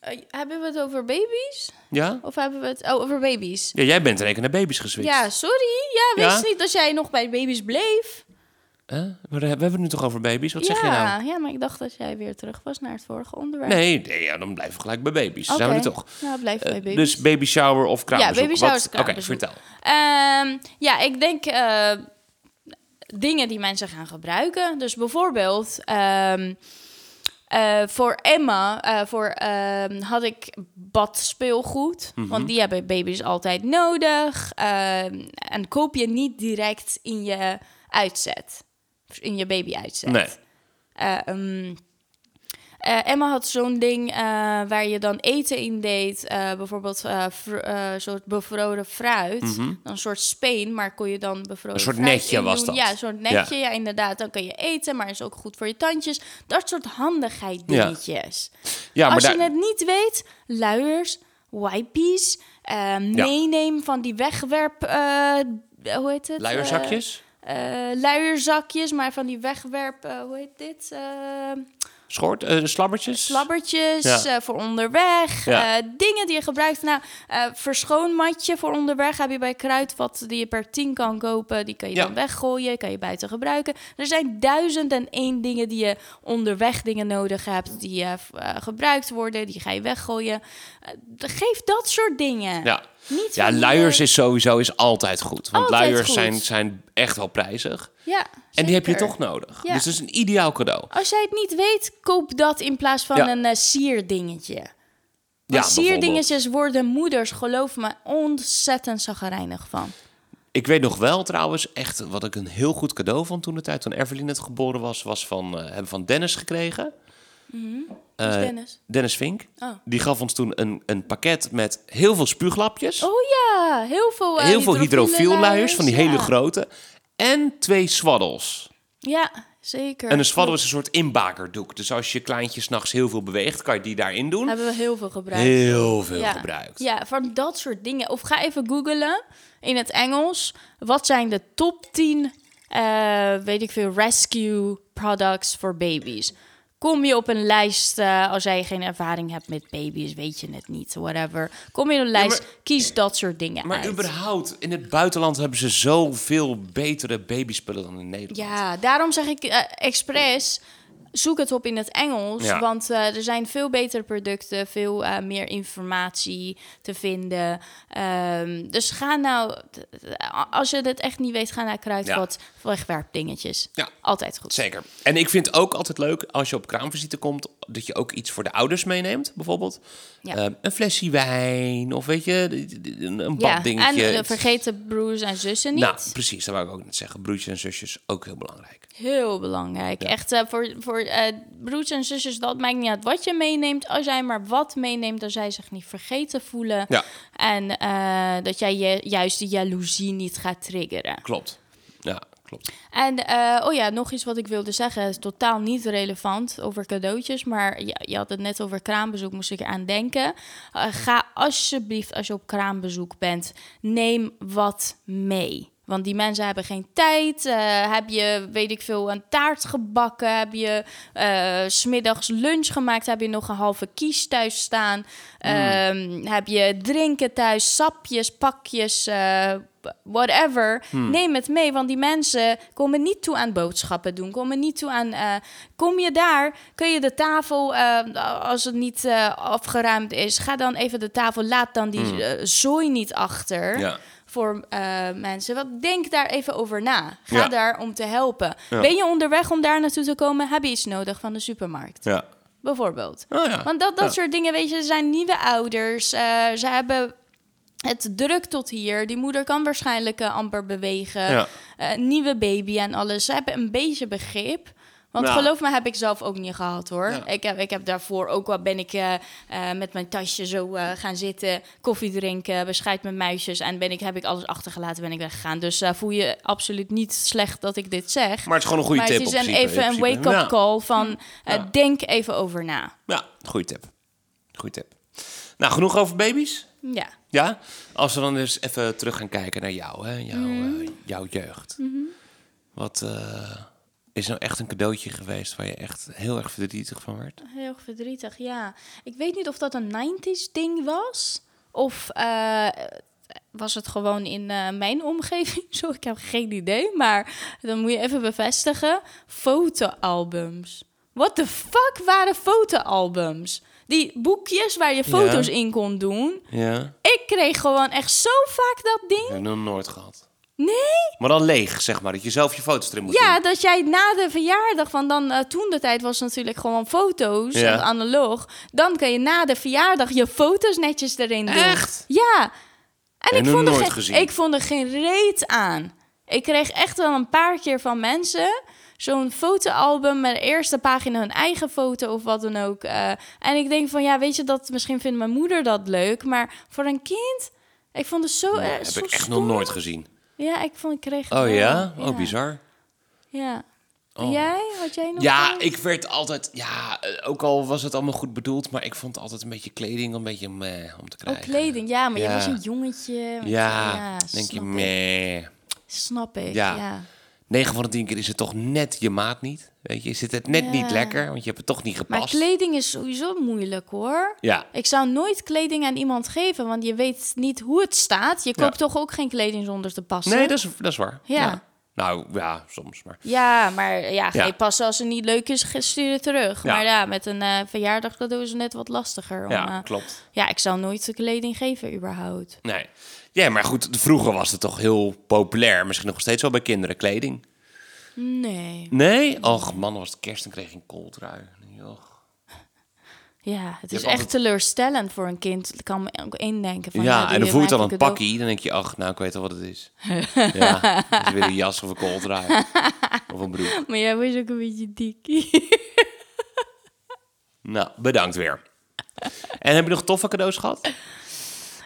Eh, hebben we het over baby's? Ja? Of hebben we het oh, over baby's? Ja, jij bent in één keer naar baby's geswitcht. Ja, sorry. Ja, wist Ja? niet dat jij nog bij baby's bleef. Huh? Maar we hebben het nu toch over baby's? Wat ja, zeg je nou? ja, maar ik dacht dat jij weer terug was naar het vorige onderwerp. Nee, nee ja, dan blijven we gelijk bij baby's. Oké. Zijn we er toch? Nou, blijf bij Eh, baby's. dus baby shower of kraambezoek? baby shower kraambezoek. Oké, vertel. Ehm, ja, ik denk eh, dingen die mensen gaan gebruiken. Dus bijvoorbeeld ehm, eh, voor Emma eh, voor, ehm, had ik badspeelgoed. Mhm. Want die hebben baby's altijd nodig. En koop je niet direct in je uitzet. In je baby uitzet. Nee. Eh, Emma had zo'n ding eh, waar je dan eten in deed. bijvoorbeeld een soort bevroren fruit. Dan een soort speen, maar kon je dan bevroren Mhm. Een soort fruit netje in was dat. Ja, een soort netje. Ja. inderdaad. Dan kan je eten, maar is ook goed voor je tandjes. Dat soort handigheid dingetjes. Ja, maar Als je het niet weet, luiers, wipies, meeneem van die wegwerp... hoe heet het? Luierzakjes? Eh, luierzakjes, maar van die wegwerp... eh, hoe heet dit? Eh, Schort? eh, slabbertjes? slabbertjes Ja. voor onderweg. Ja. dingen die je gebruikt. Nou, verschoonmatje voor onderweg heb je bij Kruidvat die je per 10 kan kopen. Die kan je Ja. dan weggooien, kan je buiten gebruiken. Er zijn duizend en één dingen die je onderweg dingen nodig hebt. Die gebruikt worden, die ga je weggooien. Geef dat soort dingen. Ja. Niet Ja, luiers eh, is sowieso is altijd goed. Want Altijd luiers goed. zijn, zijn echt wel prijzig. Ja, En die heb je toch nodig. Ja. Dus het is een ideaal cadeau. Als jij het niet weet, koop dat in plaats van Ja. een eh, sierdingetje. Ja, Want bijvoorbeeld. sierdingetjes worden moeders, geloof me, ontzettend zagrijnig van. Ik weet nog wel trouwens, echt wat ik een heel goed cadeau vond toen de tijd, toen Evelyn net geboren was, was van, eh, hebben van Dennis gekregen. Dus Eh, Dennis. Dennis Vink. Oh. Die gaf ons toen een, een pakket met heel veel spuuglapjes. Oh ja, heel veel. eh, heel veel hydrofielluiers, van die ja. hele grote. En twee swaddles. Ja, zeker. En een swaddle is een soort inbakerdoek. Dus als je kleintje s'nachts heel veel beweegt, kan je die daarin doen. Hebben we heel veel gebruikt. Heel veel ja. gebruikt. Ja, van dat soort dingen. Of ga even googlen in het Engels. Wat zijn de top 10, eh, weet ik veel, rescue products voor baby's? Kom je op een lijst, eh, als jij geen ervaring hebt met baby's, weet je het niet, whatever. Kom je op een lijst, kies dat soort dingen Maar uit. überhaupt, in het buitenland hebben ze zoveel betere babyspullen dan in Nederland. Ja, daarom zeg ik eh, expres, zoek het op in het Engels. Ja. Want eh, er zijn veel betere producten, veel eh, meer informatie te vinden. Ehm, dus ga nou, als je dit echt niet weet, ga naar Kruidvat. Wegwerpdingetjes. Ja. Altijd goed. Zeker. En ik vind ook altijd leuk als je op kraamvisite komt, dat je ook iets voor de ouders meeneemt. Bijvoorbeeld Ja. eh, een flesje wijn of weet je, een een Ja, baddingetje. en eh, vergeet de broers en zussen niet. Nou, precies, dat wou ik ook net zeggen. Broertjes en zusjes, ook heel belangrijk. Heel belangrijk. Echt voor, voor eh, broers en zusjes, dat maakt niet uit wat je meeneemt. Als jij maar wat meeneemt, dan zij zich niet vergeten voelen. Ja. En eh, dat jij je, juist de jaloezie niet gaat triggeren. Klopt. Ja, klopt. En eh, oh ja, nog iets wat ik wilde zeggen. is totaal niet relevant over cadeautjes. Maar ja, je had het net over kraambezoek, moest ik eraan denken. Ga alsjeblieft, als je op kraambezoek bent, neem wat mee. Want die mensen hebben geen tijd. Eh, heb je, weet ik veel, een taart gebakken? Heb je s smiddags lunch gemaakt? Heb je nog een halve kies thuis staan? Ehm, heb je drinken thuis? Sapjes, pakjes, eh, whatever. Hmm. Neem het mee, want die mensen komen niet toe aan boodschappen doen. Komen niet toe aan... kom je daar, kun je de tafel, als het niet afgeruimd is... ga dan even de tafel, laat dan die eh, zooi niet achter... Hmm. Ja. Voor eh, mensen. Wat denk daar even over na. Ga Ja. daar om te helpen. Ja. Ben je onderweg om daar naartoe te komen? Heb je iets nodig van de supermarkt? Ja. Bijvoorbeeld. Oh. Want dat, dat soort dingen, weet je, zijn nieuwe ouders. eh, ze hebben het druk tot hier. Die moeder kan waarschijnlijk eh, amper bewegen. Nieuwe baby en alles. Ze hebben een beetje begrip. Want Ja. geloof me, heb ik zelf ook niet gehad hoor. Ja. Ik, heb, ik heb daarvoor ook wel ben ik eh, eh, met mijn tasje zo eh, gaan zitten, koffie drinken, bescheid met muisjes. En ben ik, heb ik alles achtergelaten, ben ik weggegaan. Dus voel je absoluut niet slecht dat ik dit zeg. Maar het is gewoon een goede maar tip. het is een, even een wake-up Ja. call van Ja. denk even over na. Ja, goede tip. Goeie tip. Nou, genoeg over baby's? Ja. Ja? Als we dan dus even terug gaan kijken naar jou, hè? Jouw, Mhm. jouw jeugd. Wat eh, is nou echt een cadeautje geweest waar je echt heel erg verdrietig van werd? Heel verdrietig, ja. Ik weet niet of dat een 90s ding was. Of eh, was het gewoon in eh, mijn omgeving zo? Ik heb geen idee. Maar dan moet je even bevestigen. Fotoalbums. What the fuck waren fotoalbums? Die boekjes waar je foto's Ja. in kon doen. Ja? Ik kreeg gewoon echt zo vaak dat ding. Ik heb nog nooit gehad. Nee? Maar dan leeg, zeg maar. Dat je zelf je foto's erin moet Ja, doen. dat jij na de verjaardag van dan, eh, toen de tijd was natuurlijk gewoon foto's, Ja. analoog. Dan kan je na de verjaardag je foto's netjes erin doen. Echt? Ja. En ik vond, er nooit geen, gezien. ik vond er geen reet aan. Ik kreeg echt wel een paar keer van mensen zo'n fotoalbum met de eerste pagina hun eigen foto of wat dan ook. eh. en ik denk van, ja, weet je, dat misschien vindt mijn moeder dat leuk, maar voor een kind, ik vond het zo, Nee, eh, heb zo ik echt stom. nog nooit gezien. Ja, ik vond ik kreeg. Oh ja? Oh, bizar. Ja. Oh. Jij? Had jij nog Ja, ik werd altijd... Ja, eh, ook al was het allemaal goed bedoeld... maar ik vond altijd een beetje kleding een beetje meh om te Oh, krijgen. kleding. Ja, maar Ja. je was een jongetje. Ja, denk je snap ik. meh. Snap ik, Ja. ja. 9 van de 10 keer is het toch net je maat niet. Weet je, zit het net Ja. niet lekker, want je hebt het toch niet Maar gepast. kleding is sowieso moeilijk, hoor. Ja, Ik zou nooit kleding aan iemand geven, want je weet niet hoe het staat. Je koopt Ja. toch ook geen kleding zonder te passen? nee, dat is, dat is waar. Ja. Nou, ja, soms, maar... Ja, maar ja, ga je passen als het niet leuk is, stuur het terug. Ja. Maar ja, met een eh verjaardagcadeau is het net wat lastiger. Om, Ja, eh, klopt. ja, ik zou nooit kleding geven, überhaupt. Nee. Ja, maar goed, vroeger was het toch heel populair. Misschien nog steeds wel bij kinderen, kleding. Nee. Nee? Och, man, was het kerst en kreeg je een kooltrui. Och. Ja, het is echt altijd- teleurstellend voor een kind. Ik kan me ook indenken van... ja, en dan je voel je mij dan een cadeau. pakkie. Dan denk je, ach, nou, ik weet al wat het is. ja, het is weer een jas of een kooltrui. of een broek. Maar jij was ook een beetje dik. Nou, bedankt weer. En heb je nog toffe cadeaus gehad?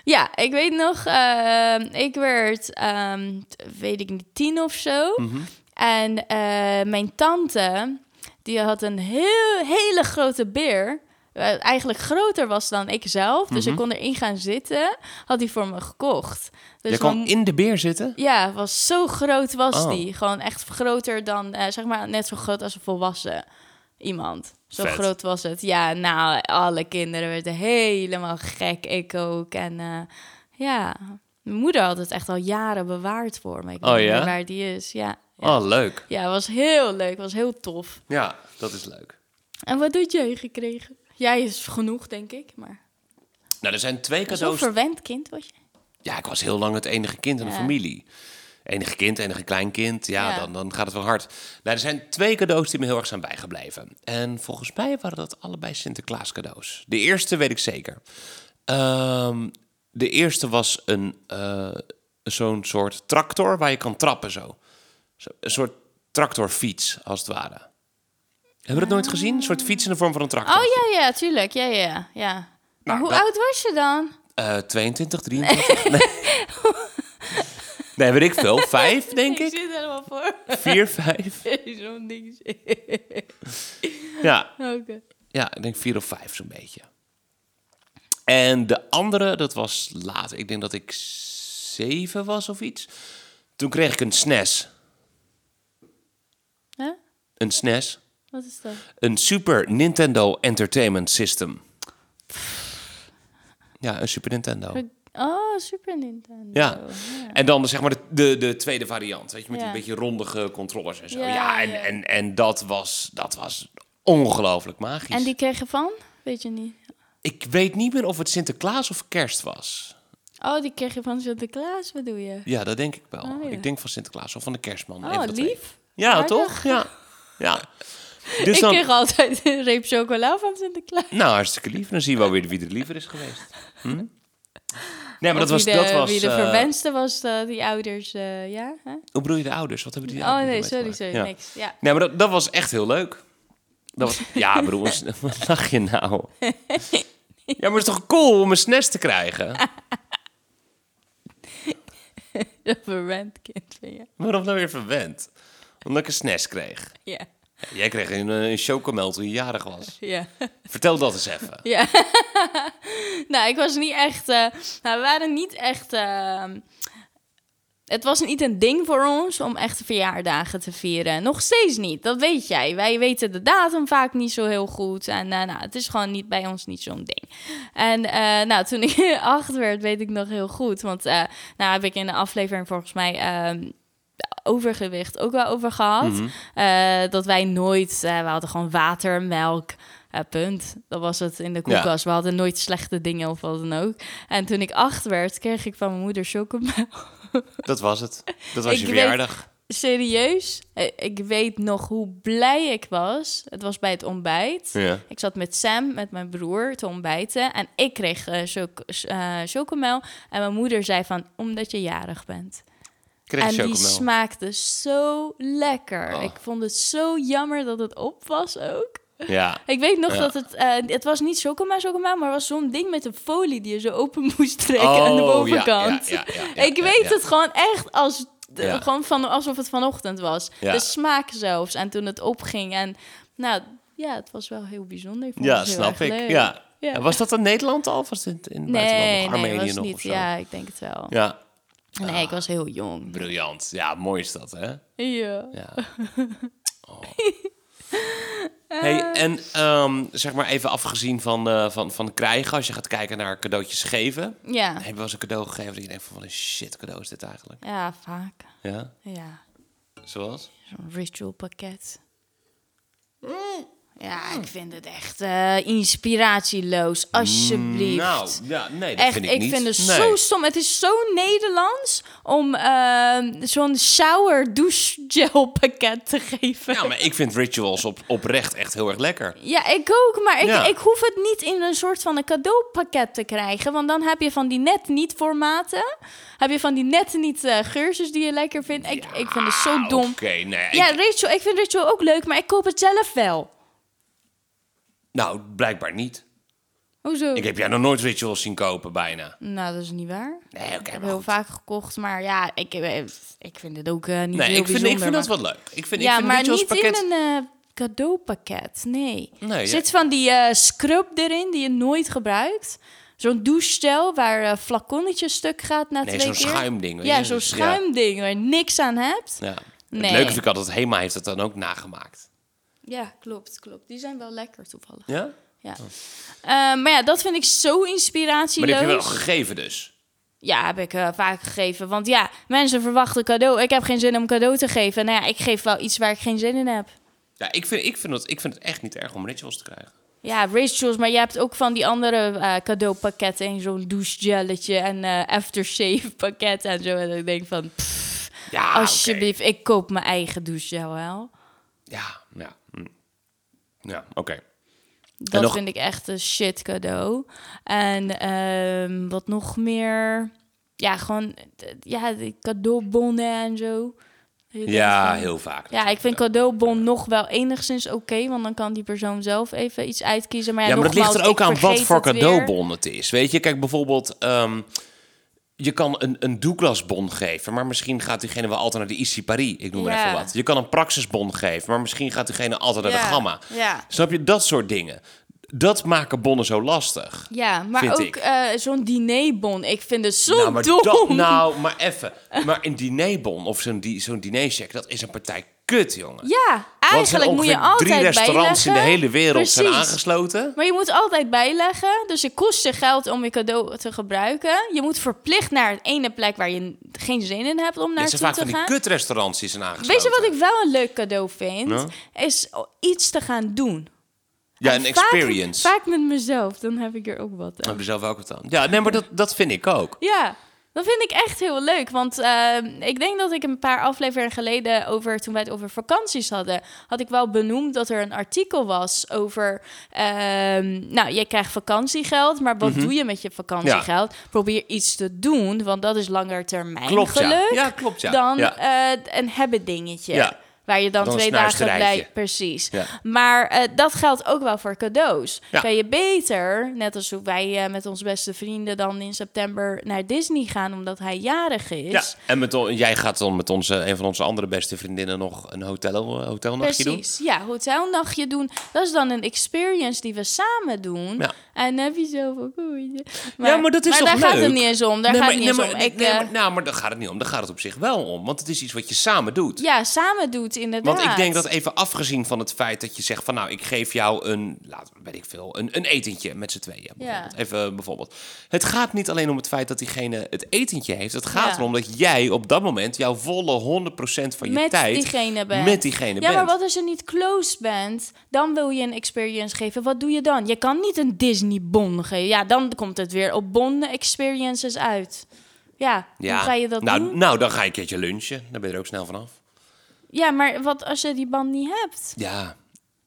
Ja, ik weet nog, ehm, ik werd, ehm, weet ik niet, tien of zo. Mhm. En eh, mijn tante, die had een heel, hele grote beer. eh, eigenlijk groter was dan ik zelf. Dus ik kon erin gaan zitten. Had die voor me gekocht. Dus Mhm. je mijn- in de beer zitten? Ja, was zo groot was Oh. die. Gewoon echt groter dan, eh, zeg maar, net zo groot als een volwassen iemand. Zo Vet. groot was het. Ja, nou, alle kinderen werden helemaal gek. Ik ook. En eh, ja, mijn moeder had het echt al jaren bewaard voor me. Ik weet Oh, niet ja? meer waar die is. Ja, ja. Oh, leuk. ja, was heel leuk. Was heel tof. Ja, dat is leuk. En wat had jij gekregen? Jij is genoeg, denk ik. Maar Nou, er zijn twee cadeaus. verwend kind was je. Ja, ik was heel lang het enige kind in de Ja. familie. Enige kind, enige kleinkind. Ja, Ja. Dan, dan gaat het wel hard. Nou, er zijn twee cadeaus die me heel erg zijn bijgebleven. En volgens mij waren dat allebei Sinterklaas cadeaus. De eerste weet ik zeker. Ehm, de eerste was een, eh, zo'n soort tractor waar je kan trappen zo. zo. Een soort tractorfiets, als het ware. Hebben we dat nooit gezien? Een soort fiets in de vorm van een tractor. Oh ja, ja, tuurlijk. Ja, ja, ja. Maar Nou, hoe dat- oud was je dan? Eh, 22, 23? Nee. Nee, weet ik veel. Vijf, denk ik. zit helemaal voor. Vier, vijf. Zo'n ding. Ja, ja, ik denk vier of vijf zo'n beetje. En de andere, dat was later. Ik denk dat ik zeven was of iets. Toen kreeg ik een SNES. Huh? Een SNES. Wat is dat? Een Super Nintendo Entertainment System. Ja, een Super Nintendo. Oh, Super Nintendo. Ja. En dan zeg maar de, de, de tweede variant, weet je, met Ja. die beetje rondige controllers en zo. Ja, Ja, en. En, en dat was, dat was ongelooflijk magisch. En die kreeg je van? Weet je niet. Ik weet niet meer of het Sinterklaas of kerst was. Oh, die kreeg je van Sinterklaas, bedoel je? Ja, dat denk ik wel. Oh, ja. Ik denk van Sinterklaas of van de kerstman. een Oh, twee. lief. Ja, Aardig. toch? Ja. ja. Dus ik dan, kreeg altijd een reep chocola van Sinterklaas. nou, hartstikke lief. Dan zie je wel weer wie er liever is geweest. Hm? Nee, maar dat was... wie de, dat was wie de eh, verwenste was, eh, die ouders, eh, ja? Hè? hoe bedoel je de ouders? Wat hebben die Oh nee, sorry, sorry, Ja. niks. Ja. Nee, maar dat, dat was echt heel leuk. Dat was, ja, broer, wat lach je nou? Ja, maar het is toch cool om een SNES te krijgen? Een verwend kind van je. Waarom nou weer verwend? Omdat ik een SNES kreeg. Ja, jij kreeg een, eh, een chocomel toen je jarig was. ja. Vertel dat eens even. Ja. nou, ik was niet echt... eh, nou, we waren niet echt... eh, het was niet een ding voor ons om echt verjaardagen te vieren. Nog steeds niet, dat weet jij. Wij weten de datum vaak niet zo heel goed. En eh, nou, het is gewoon niet, bij ons niet zo'n ding. En nou, toen ik acht werd, weet ik nog heel goed. Want eh, nou heb ik in de aflevering volgens mij... overgewicht ook wel over gehad. Mhm. Eh, dat wij nooit... eh, we hadden gewoon water, melk... eh, punt. Dat was het in de koelkast. We hadden nooit slechte dingen of wat dan ook. En toen ik acht werd, kreeg ik van mijn moeder chocomel. Dat was het. Dat was Ik je weet- verjaardag. Serieus? Ik weet nog hoe blij ik was. Het was bij het ontbijt. Ja. Ik zat met Sam, met mijn broer, te ontbijten. En ik kreeg eh, chocomel. En mijn moeder zei van, omdat je jarig bent. Kreeg en die smaakte zo lekker. Oh. Ik vond het zo jammer dat het op was ook. Ja. Ik weet nog Ja. dat het... eh, het was niet chocomel, chocomel, maar was zo'n ding met een folie die je zo open moest trekken Oh, aan de bovenkant. ja, ja, ik weet het gewoon echt als... Gewoon van, alsof het vanochtend was. Ja. De smaak zelfs. En toen het opging. En nou, ja, het was wel heel bijzonder. Ik vond Ja, het heel snap ik. leuk. Ja. Was dat in Nederland al? Of was het in buitenland Nee, nog? nee, Armenië was nog niet. of zo? Ja, ik denk het wel. Ja. Nee, ik was heel jong. Briljant. Ja, mooi is dat, hè? Ja. Ja. Oh. Hey, en ehm, zeg maar even afgezien van, eh, van, van krijgen, als je gaat kijken naar cadeautjes geven. Ja. Heb je wel eens een cadeau gegeven dat je denkt van wat een shit cadeau is dit eigenlijk? Ja, vaak. Ja, Ja. zoals? Zo'n ritual pakket. Ja, ik vind het echt eh, inspiratieloos. Alsjeblieft. Nou, ja, nee, dat Echt, vind ik, ik, niet. vind het Nee. zo stom. Het is zo Nederlands om ehm, zo'n shower douche gel pakket te geven. Ja, maar ik vind rituals op, oprecht echt heel erg lekker. Ja, ik ook, maar ik, Ja. ik hoef het niet in een soort van een cadeaupakket te krijgen. Want dan heb je van die net niet formaten. Heb je van die net niet geurtjes die je lekker vindt. Ik, ik vind het zo dom. Oké, nee. Ja, ik- ritual, ik vind ritual ook leuk, maar ik koop het zelf wel. Nou, blijkbaar niet. Hoezo? Ik heb jij nog nooit rituals zien kopen, bijna. Nou, dat is niet waar. Nee, oké, Ik heb maar heel goed. vaak gekocht, maar ja, ik, eh, ik vind het ook eh, niet Nee, heel ik vind, ik vind dat wel leuk. Ik vind, ja, ik vind maar rituals niet pakket... in een eh, cadeaupakket, nee. Nee, ja. zit van die scrub erin die je nooit gebruikt. Zo'n douchegel waar flaconnetje stuk gaat na Nee, twee zo'n keer. schuimding. weet Ja, je, zo'n schuimding waar je niks aan hebt. Ja. Nee. Het leuke vind ik altijd, Hema heeft het dan ook nagemaakt. Ja, klopt, klopt. Die zijn wel lekker toevallig. Ja? Ja. Eh, maar ja, dat vind ik zo Maar inspiratieloos. die heb je wel gegeven dus. Ja, heb ik eh, vaak gegeven. Want ja, mensen verwachten cadeau. Ik heb geen zin om cadeau te geven. Nou ja, ik geef wel iets waar ik geen zin in heb. Ja, ik vind, ik vind, het, ik vind het echt niet erg om rituals te krijgen. Ja, rituals, maar je hebt ook van die andere eh, cadeaupakketten. En zo'n douchegelletje en eh, aftershave pakket en zo. En ik denk van, pff, Ja, alsjeblieft, ik koop mijn eigen douchegel wel. Ja, ja. Ja, oké. Dat nog- vind ik echt een shit cadeau. En ehm, wat nog meer? Ja, gewoon ja, cadeaubonnen en zo. Ja, van- heel vaak. Ja, ik vind cadeaubon nog wel enigszins oké, want dan kan die persoon zelf even iets uitkiezen. Maar ja, Ja, maar het ligt er ook aan wat voor het weer. cadeaubon het is. Weet je, kijk bijvoorbeeld... ehm, je kan een, een Douglas-bon geven, maar misschien gaat diegene wel altijd naar de Issy Paris. Ik noem maar even wat. Je kan een Praxis-bon geven, maar misschien gaat diegene altijd naar de Gamma. Snap je? Dat soort dingen. Dat maken bonnen zo lastig. ja maar ook eh, zo'n dinerbon. Ik vind het zo nou, maar dom. dat- nou, maar even. Maar een dinerbon of zo'n di zo'n dinercheck, dat is een partij kut, jongen. Ja, er zijn eigenlijk moet je ongeveer drie altijd restaurants in de bijleggen. hele wereld zijn Precies. aangesloten. Maar je moet altijd bijleggen. Dus het kost je geld om je cadeau te gebruiken. Je moet verplicht naar het ene plek waar je geen zin in hebt om Het zijn naartoe vaak te van die gaan. kutrestaurants die zijn aangesloten. Weet je wat ik wel een leuk cadeau vind? Is iets te gaan doen. Ja, En een vaak- experience. Vaak met mezelf, dan heb ik er ook wat aan. Heb je zelf ook wat aan? Ja, nee, maar dat, dat vind ik ook. Ja, dat vind ik echt heel leuk. Want eh, ik denk dat ik een paar afleveringen geleden over, toen wij het over vakanties hadden, had ik wel benoemd dat er een artikel was over, ehm, nou, je krijgt vakantiegeld, maar wat doe je met je vakantiegeld? Probeer iets te doen, want dat is langer termijn Klopt, ja. geluk Ja, klopt, ja. dan Ja. eh, een hebben dingetje. Waar je dan, twee dagen blij... Precies. Ja. Maar eh, dat geldt ook wel voor cadeaus. Ja. Kan je beter, net als hoe wij eh, met onze beste vrienden dan in september naar Disney gaan omdat hij jarig is. Ja, en met, jij gaat dan met onze, een van onze andere beste vriendinnen nog een hotel, eh, hotelnachtje doen. Precies, ja, hotelnachtje doen. Dat is dan een experience die we samen doen. Ja. En heb je ook ooit. Ja, maar dat is toch daar gaat het niet eens om. Daar Nee, gaat maar- het niet nee, eens om. maar- Ik, nee, maar- nou, maar daar gaat het niet om. Daar gaat het op zich wel om. Want het is iets wat je samen doet. ja, samen doet inderdaad. Want ik denk dat even afgezien van het feit dat je zegt van nou, ik geef jou een, laat, weet ik veel, een, een etentje met z'n tweeën. Bijvoorbeeld. Ja. Even bijvoorbeeld. Het gaat niet alleen om het feit dat diegene het etentje heeft. Het gaat Ja. erom dat jij op dat moment jouw volle 100% van je met tijd diegene bent. met diegene Ja, bent. maar wat als je niet close bent? Dan wil je een experience geven. Wat doe je dan? Je kan niet een Disney-bon geven. Ja, dan komt het weer op bon-experiences uit. Ja, ja. hoe ga je dat nou, doen? Nou, dan ga je een keertje lunchen. Dan ben je er ook snel vanaf. Ja, maar wat als je die band niet hebt? Ja,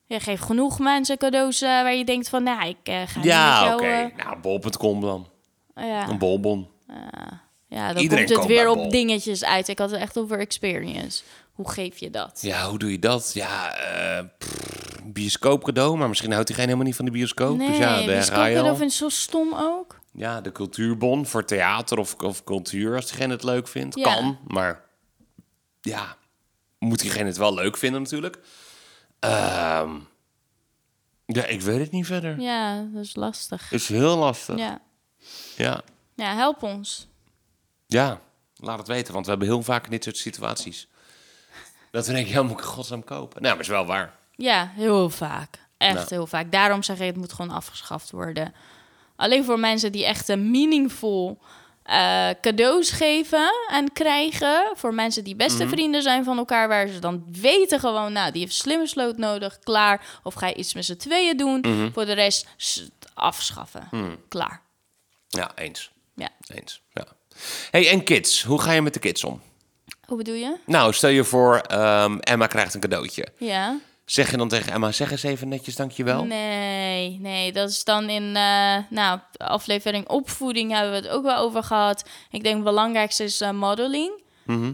Je geeft genoeg mensen cadeaus eh, waar je denkt van... Nou, ik eh, ga ja niet oké. met jou... Nou, bol.com dan. eh, ja. Een bolbon. ja, dan Iedereen komt het weer op bol. dingetjes uit. Ik had het echt over experience. Hoe geef je dat? Ja, hoe doe je dat? Ja, eh pff, bioscoop cadeau, maar misschien houdt diegene helemaal niet van de bioscoop. Nee, dus ja, daar je schoolcadeau al. vind ik zo stom ook. Ja, de cultuurbon voor theater of, of cultuur, als diegene het leuk vindt. Ja. Kan, maar ja, moet diegene het wel leuk vinden natuurlijk. Ehm, ja, ik weet het niet verder. Ja, dat is lastig. Is heel lastig. Ja. Ja. ja. ja, help ons. laat het weten, want we hebben heel vaak in dit soort situaties. Dat we denken, ja, moet ik godsnaam kopen? Nou, maar is wel waar. Ja, heel vaak. Echt Nou. heel vaak. Daarom zeg ik, het moet gewoon afgeschaft worden. Alleen voor mensen die echt een meaningful eh, cadeaus geven en krijgen. Voor mensen die beste Mhm. vrienden zijn van elkaar, waar ze dan weten gewoon, nou, die heeft slimme sloot nodig, klaar. Of ga je iets met z'n tweeën doen. Mhm. Voor de rest afschaffen. Klaar. Ja, eens. Ja. Eens, ja. hey, en kids, hoe ga je met de kids om? Hoe bedoel je? Nou, stel je voor, ehm, Emma krijgt een cadeautje. Ja. Zeg je dan tegen Emma, zeg eens even netjes dankjewel? Nee, nee, dat is dan in eh nou, de aflevering opvoeding hebben we het ook wel over gehad. Ik denk het belangrijkste is eh, modeling.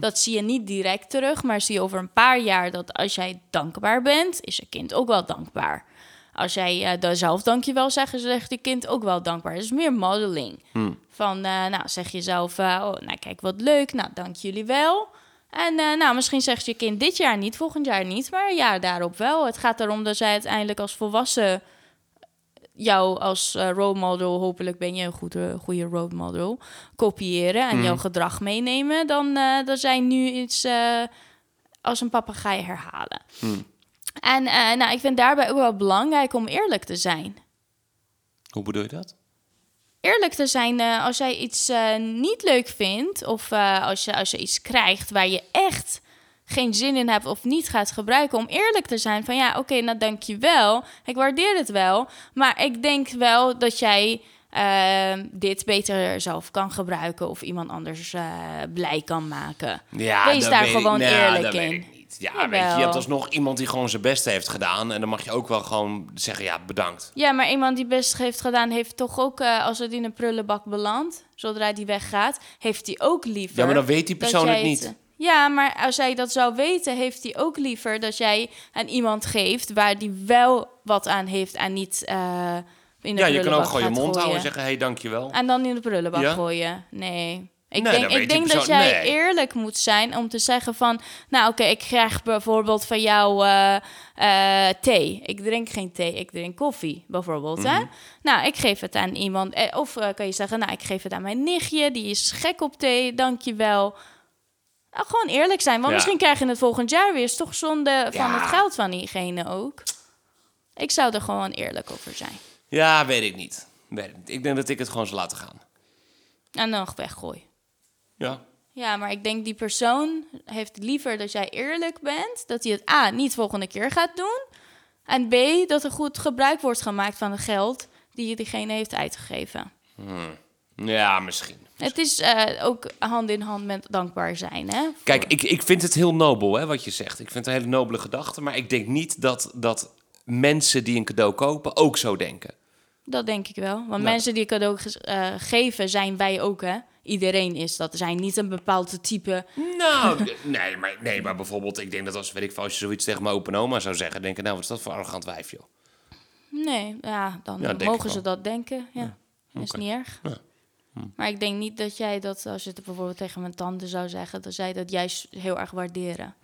Dat zie je niet direct terug, maar zie je over een paar jaar dat als jij dankbaar bent, is je kind ook wel dankbaar. Als jij eh daar zelf dankjewel zegt, zegt je kind ook wel dankbaar. Het is meer modeling. Van, eh, nou, zeg je zelf, eh, oh, nou kijk wat leuk, nou dank jullie wel. En eh, nou, misschien zegt je kind dit jaar niet, volgend jaar niet, maar ja, daarop wel. Het gaat erom dat zij uiteindelijk als volwassen jou als eh, role model, hopelijk ben je een goede, goede role model, kopiëren en jouw gedrag meenemen, dan, eh dan zij nu iets eh, als een papegaai herhalen. En eh, nou, ik vind daarbij ook wel belangrijk om eerlijk te zijn. Hoe bedoel je dat? Eerlijk te zijn eh, als jij iets eh, niet leuk vindt, of eh, als, je, als je iets krijgt waar je echt geen zin in hebt of niet gaat gebruiken, om eerlijk te zijn van ja, oké, nou dank je wel. Ik waardeer het wel, maar ik denk wel dat jij eh, dit beter zelf kan gebruiken of iemand anders blij kan maken. Ja, Wees daar gewoon nou, eerlijk in. Ja, Jawel. weet je, je hebt alsnog iemand die gewoon zijn best heeft gedaan. En dan mag je ook wel gewoon zeggen, ja, bedankt. Ja, maar iemand die best heeft gedaan, heeft toch ook, eh, als het in een prullenbak belandt, zodra die weggaat, heeft hij ook liever. Ja, maar dan weet die persoon het niet. Ja, maar als hij dat zou weten, heeft hij ook liever dat jij aan iemand geeft waar die wel wat aan heeft en niet eh in de Ja, je kan ook gewoon je mond houden en zeggen, hé, hey, dankjewel. En dan in de prullenbak Ja? gooien. Nee. Ik Nee, denk, ik denk dat jij nee. eerlijk moet zijn om te zeggen van... Nou, oké, ik krijg bijvoorbeeld van jou eh, eh, thee. Ik drink geen thee, ik drink koffie, bijvoorbeeld. hè? Mhm. Nou, ik geef het aan iemand... eh, Of kan je zeggen, nou, ik geef het aan mijn nichtje. Die is gek op thee, dankjewel. Nou, gewoon eerlijk zijn. Want Ja. misschien krijg je het volgend jaar weer. Is toch zonde van Ja. het geld van diegene ook. Ik zou er gewoon eerlijk over zijn. Ja, weet ik niet. Weet ik, niet. ik denk dat ik het gewoon zou laten gaan. En dan weggooi. Ja. Ja, maar ik denk die persoon heeft liever dat jij eerlijk bent. Dat hij het A, niet volgende keer gaat doen. En B, dat er goed gebruik wordt gemaakt van het geld die je diegene heeft uitgegeven. Ja, misschien. Het is eh, ook hand in hand met dankbaar zijn, hè? Kijk, ik, ik vind het heel nobel, hè, wat je zegt. Ik vind het een hele nobele gedachte. Maar ik denk niet dat, dat mensen die een cadeau kopen ook zo denken. Dat denk ik wel. Want mensen die cadeau eh, geven, zijn wij ook, hè? Iedereen is dat. Er zijn niet een bepaald type. Nou, nee maar, nee, maar bijvoorbeeld, ik denk dat als, weet ik, veel, als je zoiets tegen mijn opa en oma zou zeggen, denk ik, nou, wat is dat voor arrogant wijf, joh. Nee, ja, dan Ja, mogen ze dat denken. Ja, is niet erg. Hm. Maar ik denk niet dat jij dat, als je het bijvoorbeeld tegen mijn tante zou zeggen, dat zij dat juist heel erg waarderen.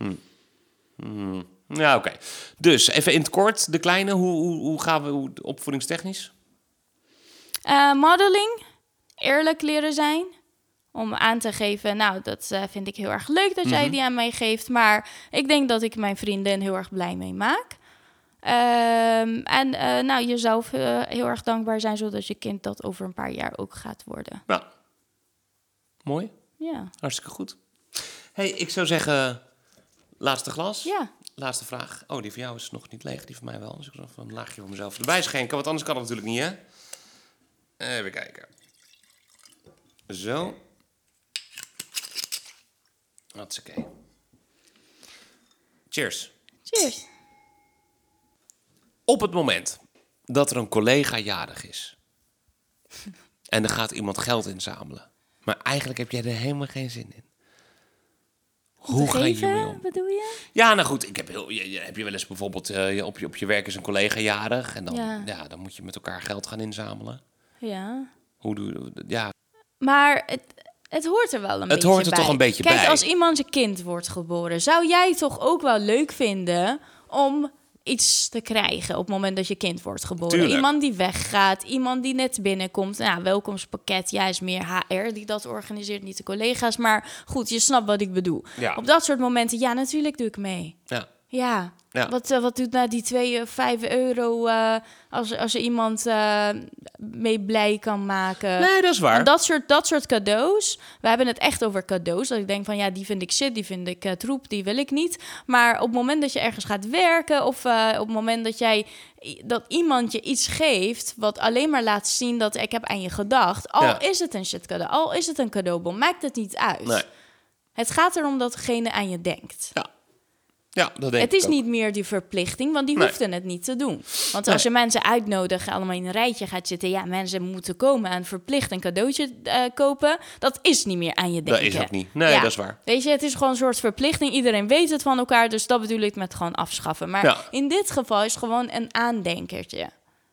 Ja, oké. Dus, even in het kort, de kleine, hoe, hoe, hoe gaan we hoe, opvoedingstechnisch? Eh, modeling, eerlijk leren zijn. Om aan te geven, nou, dat eh, vind ik heel erg leuk dat Mhm. jij die aan mij geeft. Maar ik denk dat ik mijn vriendin heel erg blij mee maak. Ehm, en eh, nou, jezelf heel erg dankbaar zijn, zodat je kind dat over een paar jaar ook gaat worden. Nou, mooi. Ja, Hartstikke goed. hey, ik zou zeggen, laatste glas. ja. Laatste vraag. Oh, die van jou is nog niet leeg, die van mij wel. Dus ik zal even een laagje van mezelf erbij schenken, want anders kan het natuurlijk niet, hè? Even kijken. Zo. Hartstikke. Cheers. Cheers. Op het moment dat er een collega jarig is en er gaat iemand geld inzamelen, maar eigenlijk heb jij er helemaal geen zin in. Hoe ga je geven, hiermee om? bedoel je? Ja, nou goed, ik heb, heel, je, je- heb je wel eens bijvoorbeeld eh, je- op, je, op je werk is een collega jarig en dan, ja. Ja. dan moet je met elkaar geld gaan inzamelen. Ja. Hoe doe je Ja, Maar het, het hoort er wel een Het beetje hoort er bij. toch een beetje Kijk, bij. als iemand je kind wordt geboren, zou jij toch ook wel leuk vinden om iets te krijgen op het moment dat je kind wordt geboren? Tuurlijk. Iemand die weggaat, iemand die net binnenkomt. Nou, welkomstpakket, ja, is meer HR die dat organiseert, niet de collega's. Maar goed, je snapt wat ik bedoel. Ja. Op dat soort momenten, ja, natuurlijk doe ik mee. ja. Ja. Ja. Wat, eh, wat doet nou die 2, 5 euro eh, als, als je iemand eh, mee blij kan maken? Nee, dat is waar. En dat soort, dat soort cadeaus. We hebben het echt over cadeaus. Dat ik denk van ja, die vind ik shit, die vind ik eh, troep, die wil ik niet. Maar op het moment dat je ergens gaat werken of eh, op het moment dat jij dat iemand je iets geeft wat alleen maar laat zien dat ik heb aan je gedacht. Al Ja. is het een shit cadeau, al is het een cadeaubon, maakt het niet uit. Nee. Het gaat erom dat degene aan je denkt. Ja. Ja, dat denk Het is niet meer die verplichting, want die Nee. hoefden het niet te doen. Want Nee. als je mensen uitnodigt, allemaal in een rijtje gaat zitten, ja, mensen moeten komen en verplicht een cadeautje eh, kopen, dat is niet meer aan je Dat denken. is ook niet. Nee, Ja. dat is waar. Weet je, het is gewoon een soort verplichting. Iedereen weet het van elkaar, dus dat bedoel ik met gewoon afschaffen. Maar Ja. in dit geval is het gewoon een aandenkertje.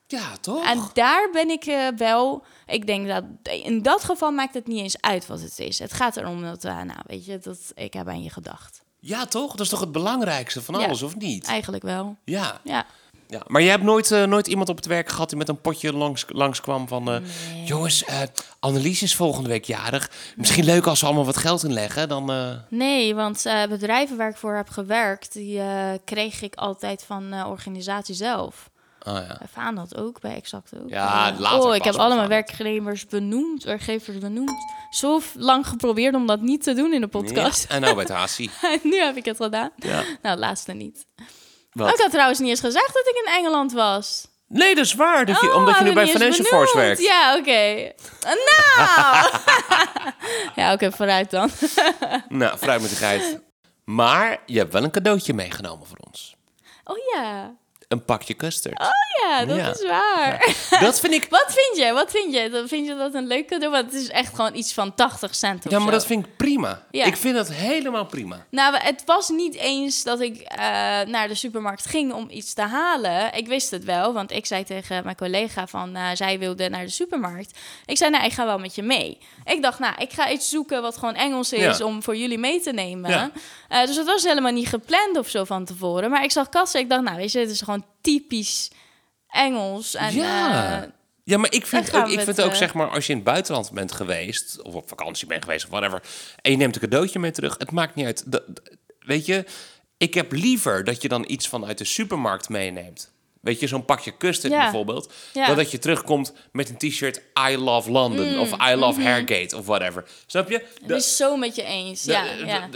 Ja, toch? En daar ben ik eh, wel. Ik denk dat in dat geval maakt het niet eens uit wat het is. Het gaat erom dat, eh, nou, weet je, dat ik heb aan je gedacht. Ja, toch? Dat is toch het belangrijkste van Ja. alles, of niet? Eigenlijk wel. Ja. Ja. ja. Maar je hebt nooit, eh, nooit iemand op het werk gehad die met een potje langs, langskwam van... eh, Jongens, eh Annelies is volgende week jarig. Misschien leuk als we allemaal wat geld inleggen, dan... Nee, want bedrijven waar ik voor heb gewerkt, die kreeg ik altijd van de organisatie zelf. Oh ja. Dat ook, bij Exact ook. Ja, later Oh, pas ik heb allemaal werknemers benoemd, werkgevers benoemd. Zo lang geprobeerd om dat niet te doen in de podcast. Ja, en nou bij het Hasi. nu heb ik het gedaan. Ja. Nou, het laatste niet. Wat? Ik had trouwens niet eens gezegd dat ik in Engeland was. Nee, dat is waar. Dat je, Oh, omdat je nu bij Financial Force werkt. Ja, oké. Nou! ja, oké, vooruit dan. Nou, fruit met de geit. Maar je hebt wel een cadeautje meegenomen voor ons. Oh ja. Een pakje custard. Oh ja, dat Ja. is waar. Dat vind ik... Wat vind je? Wat vind je? Dan Vind je dat een leuk cadeau? Want het is echt gewoon iets van 80 cent of Ja, maar zo. dat vind ik prima. Ja. Ik vind dat helemaal prima. Nou, het was niet eens dat ik eh, naar de supermarkt ging om iets te halen. Ik wist het wel, want ik zei tegen mijn collega van... eh, zij wilde naar de supermarkt. Ik zei, nou, ik ga wel met je mee. Ik dacht, nou, ik ga iets zoeken wat gewoon Engels is... Om voor jullie mee te nemen. Eh, dus het was helemaal niet gepland of zo van tevoren. Maar ik zag kassen, ik dacht, nou, weet je, het is gewoon typisch Engels. En, Ja. eh, Ja, maar ik vind, ook, ik het, vind ook, eh, zeg maar, als je in het buitenland bent geweest, of op vakantie bent geweest, of whatever, en je neemt een cadeautje mee terug, het maakt niet uit. De- de- weet je, ik heb liever dat je dan iets vanuit de supermarkt meeneemt. Weet je, zo'n pakje custard Ja. bijvoorbeeld. Ja. Dat je terugkomt met een t-shirt I love London of I love Hairgate of whatever. Snap je? De- ben zo met je eens. Ja,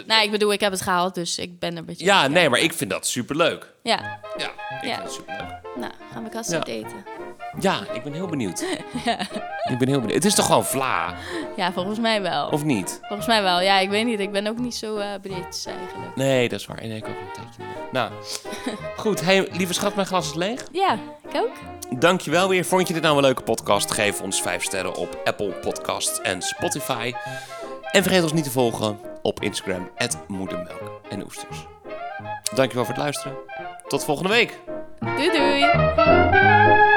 Nou, ik bedoel, ik heb het gehaald, dus ik ben er met je ja, nee, maar ik vind dat superleuk. Ja, Ja, ik vind het superleuk. nou, gaan we kast eten. Ja, ik ben heel benieuwd. Ik ben heel benieuwd. Het is toch gewoon vla, Ja, volgens mij wel. of niet? Volgens mij wel. Ja, ik weet niet. Ik ben ook niet zo Brits eigenlijk. Nee, dat is waar. Nee, ik ook een tijdje. Nou, goed. Hey, lieve schat, mijn glas is leeg. Ja, ik ook. Dankjewel weer. Vond je dit nou een leuke podcast? Geef ons 5 sterren op Apple Podcasts en Spotify. En vergeet ons niet te volgen op Instagram, moedermelk en oesters. Dankjewel voor het luisteren. Tot volgende week. Doei doei.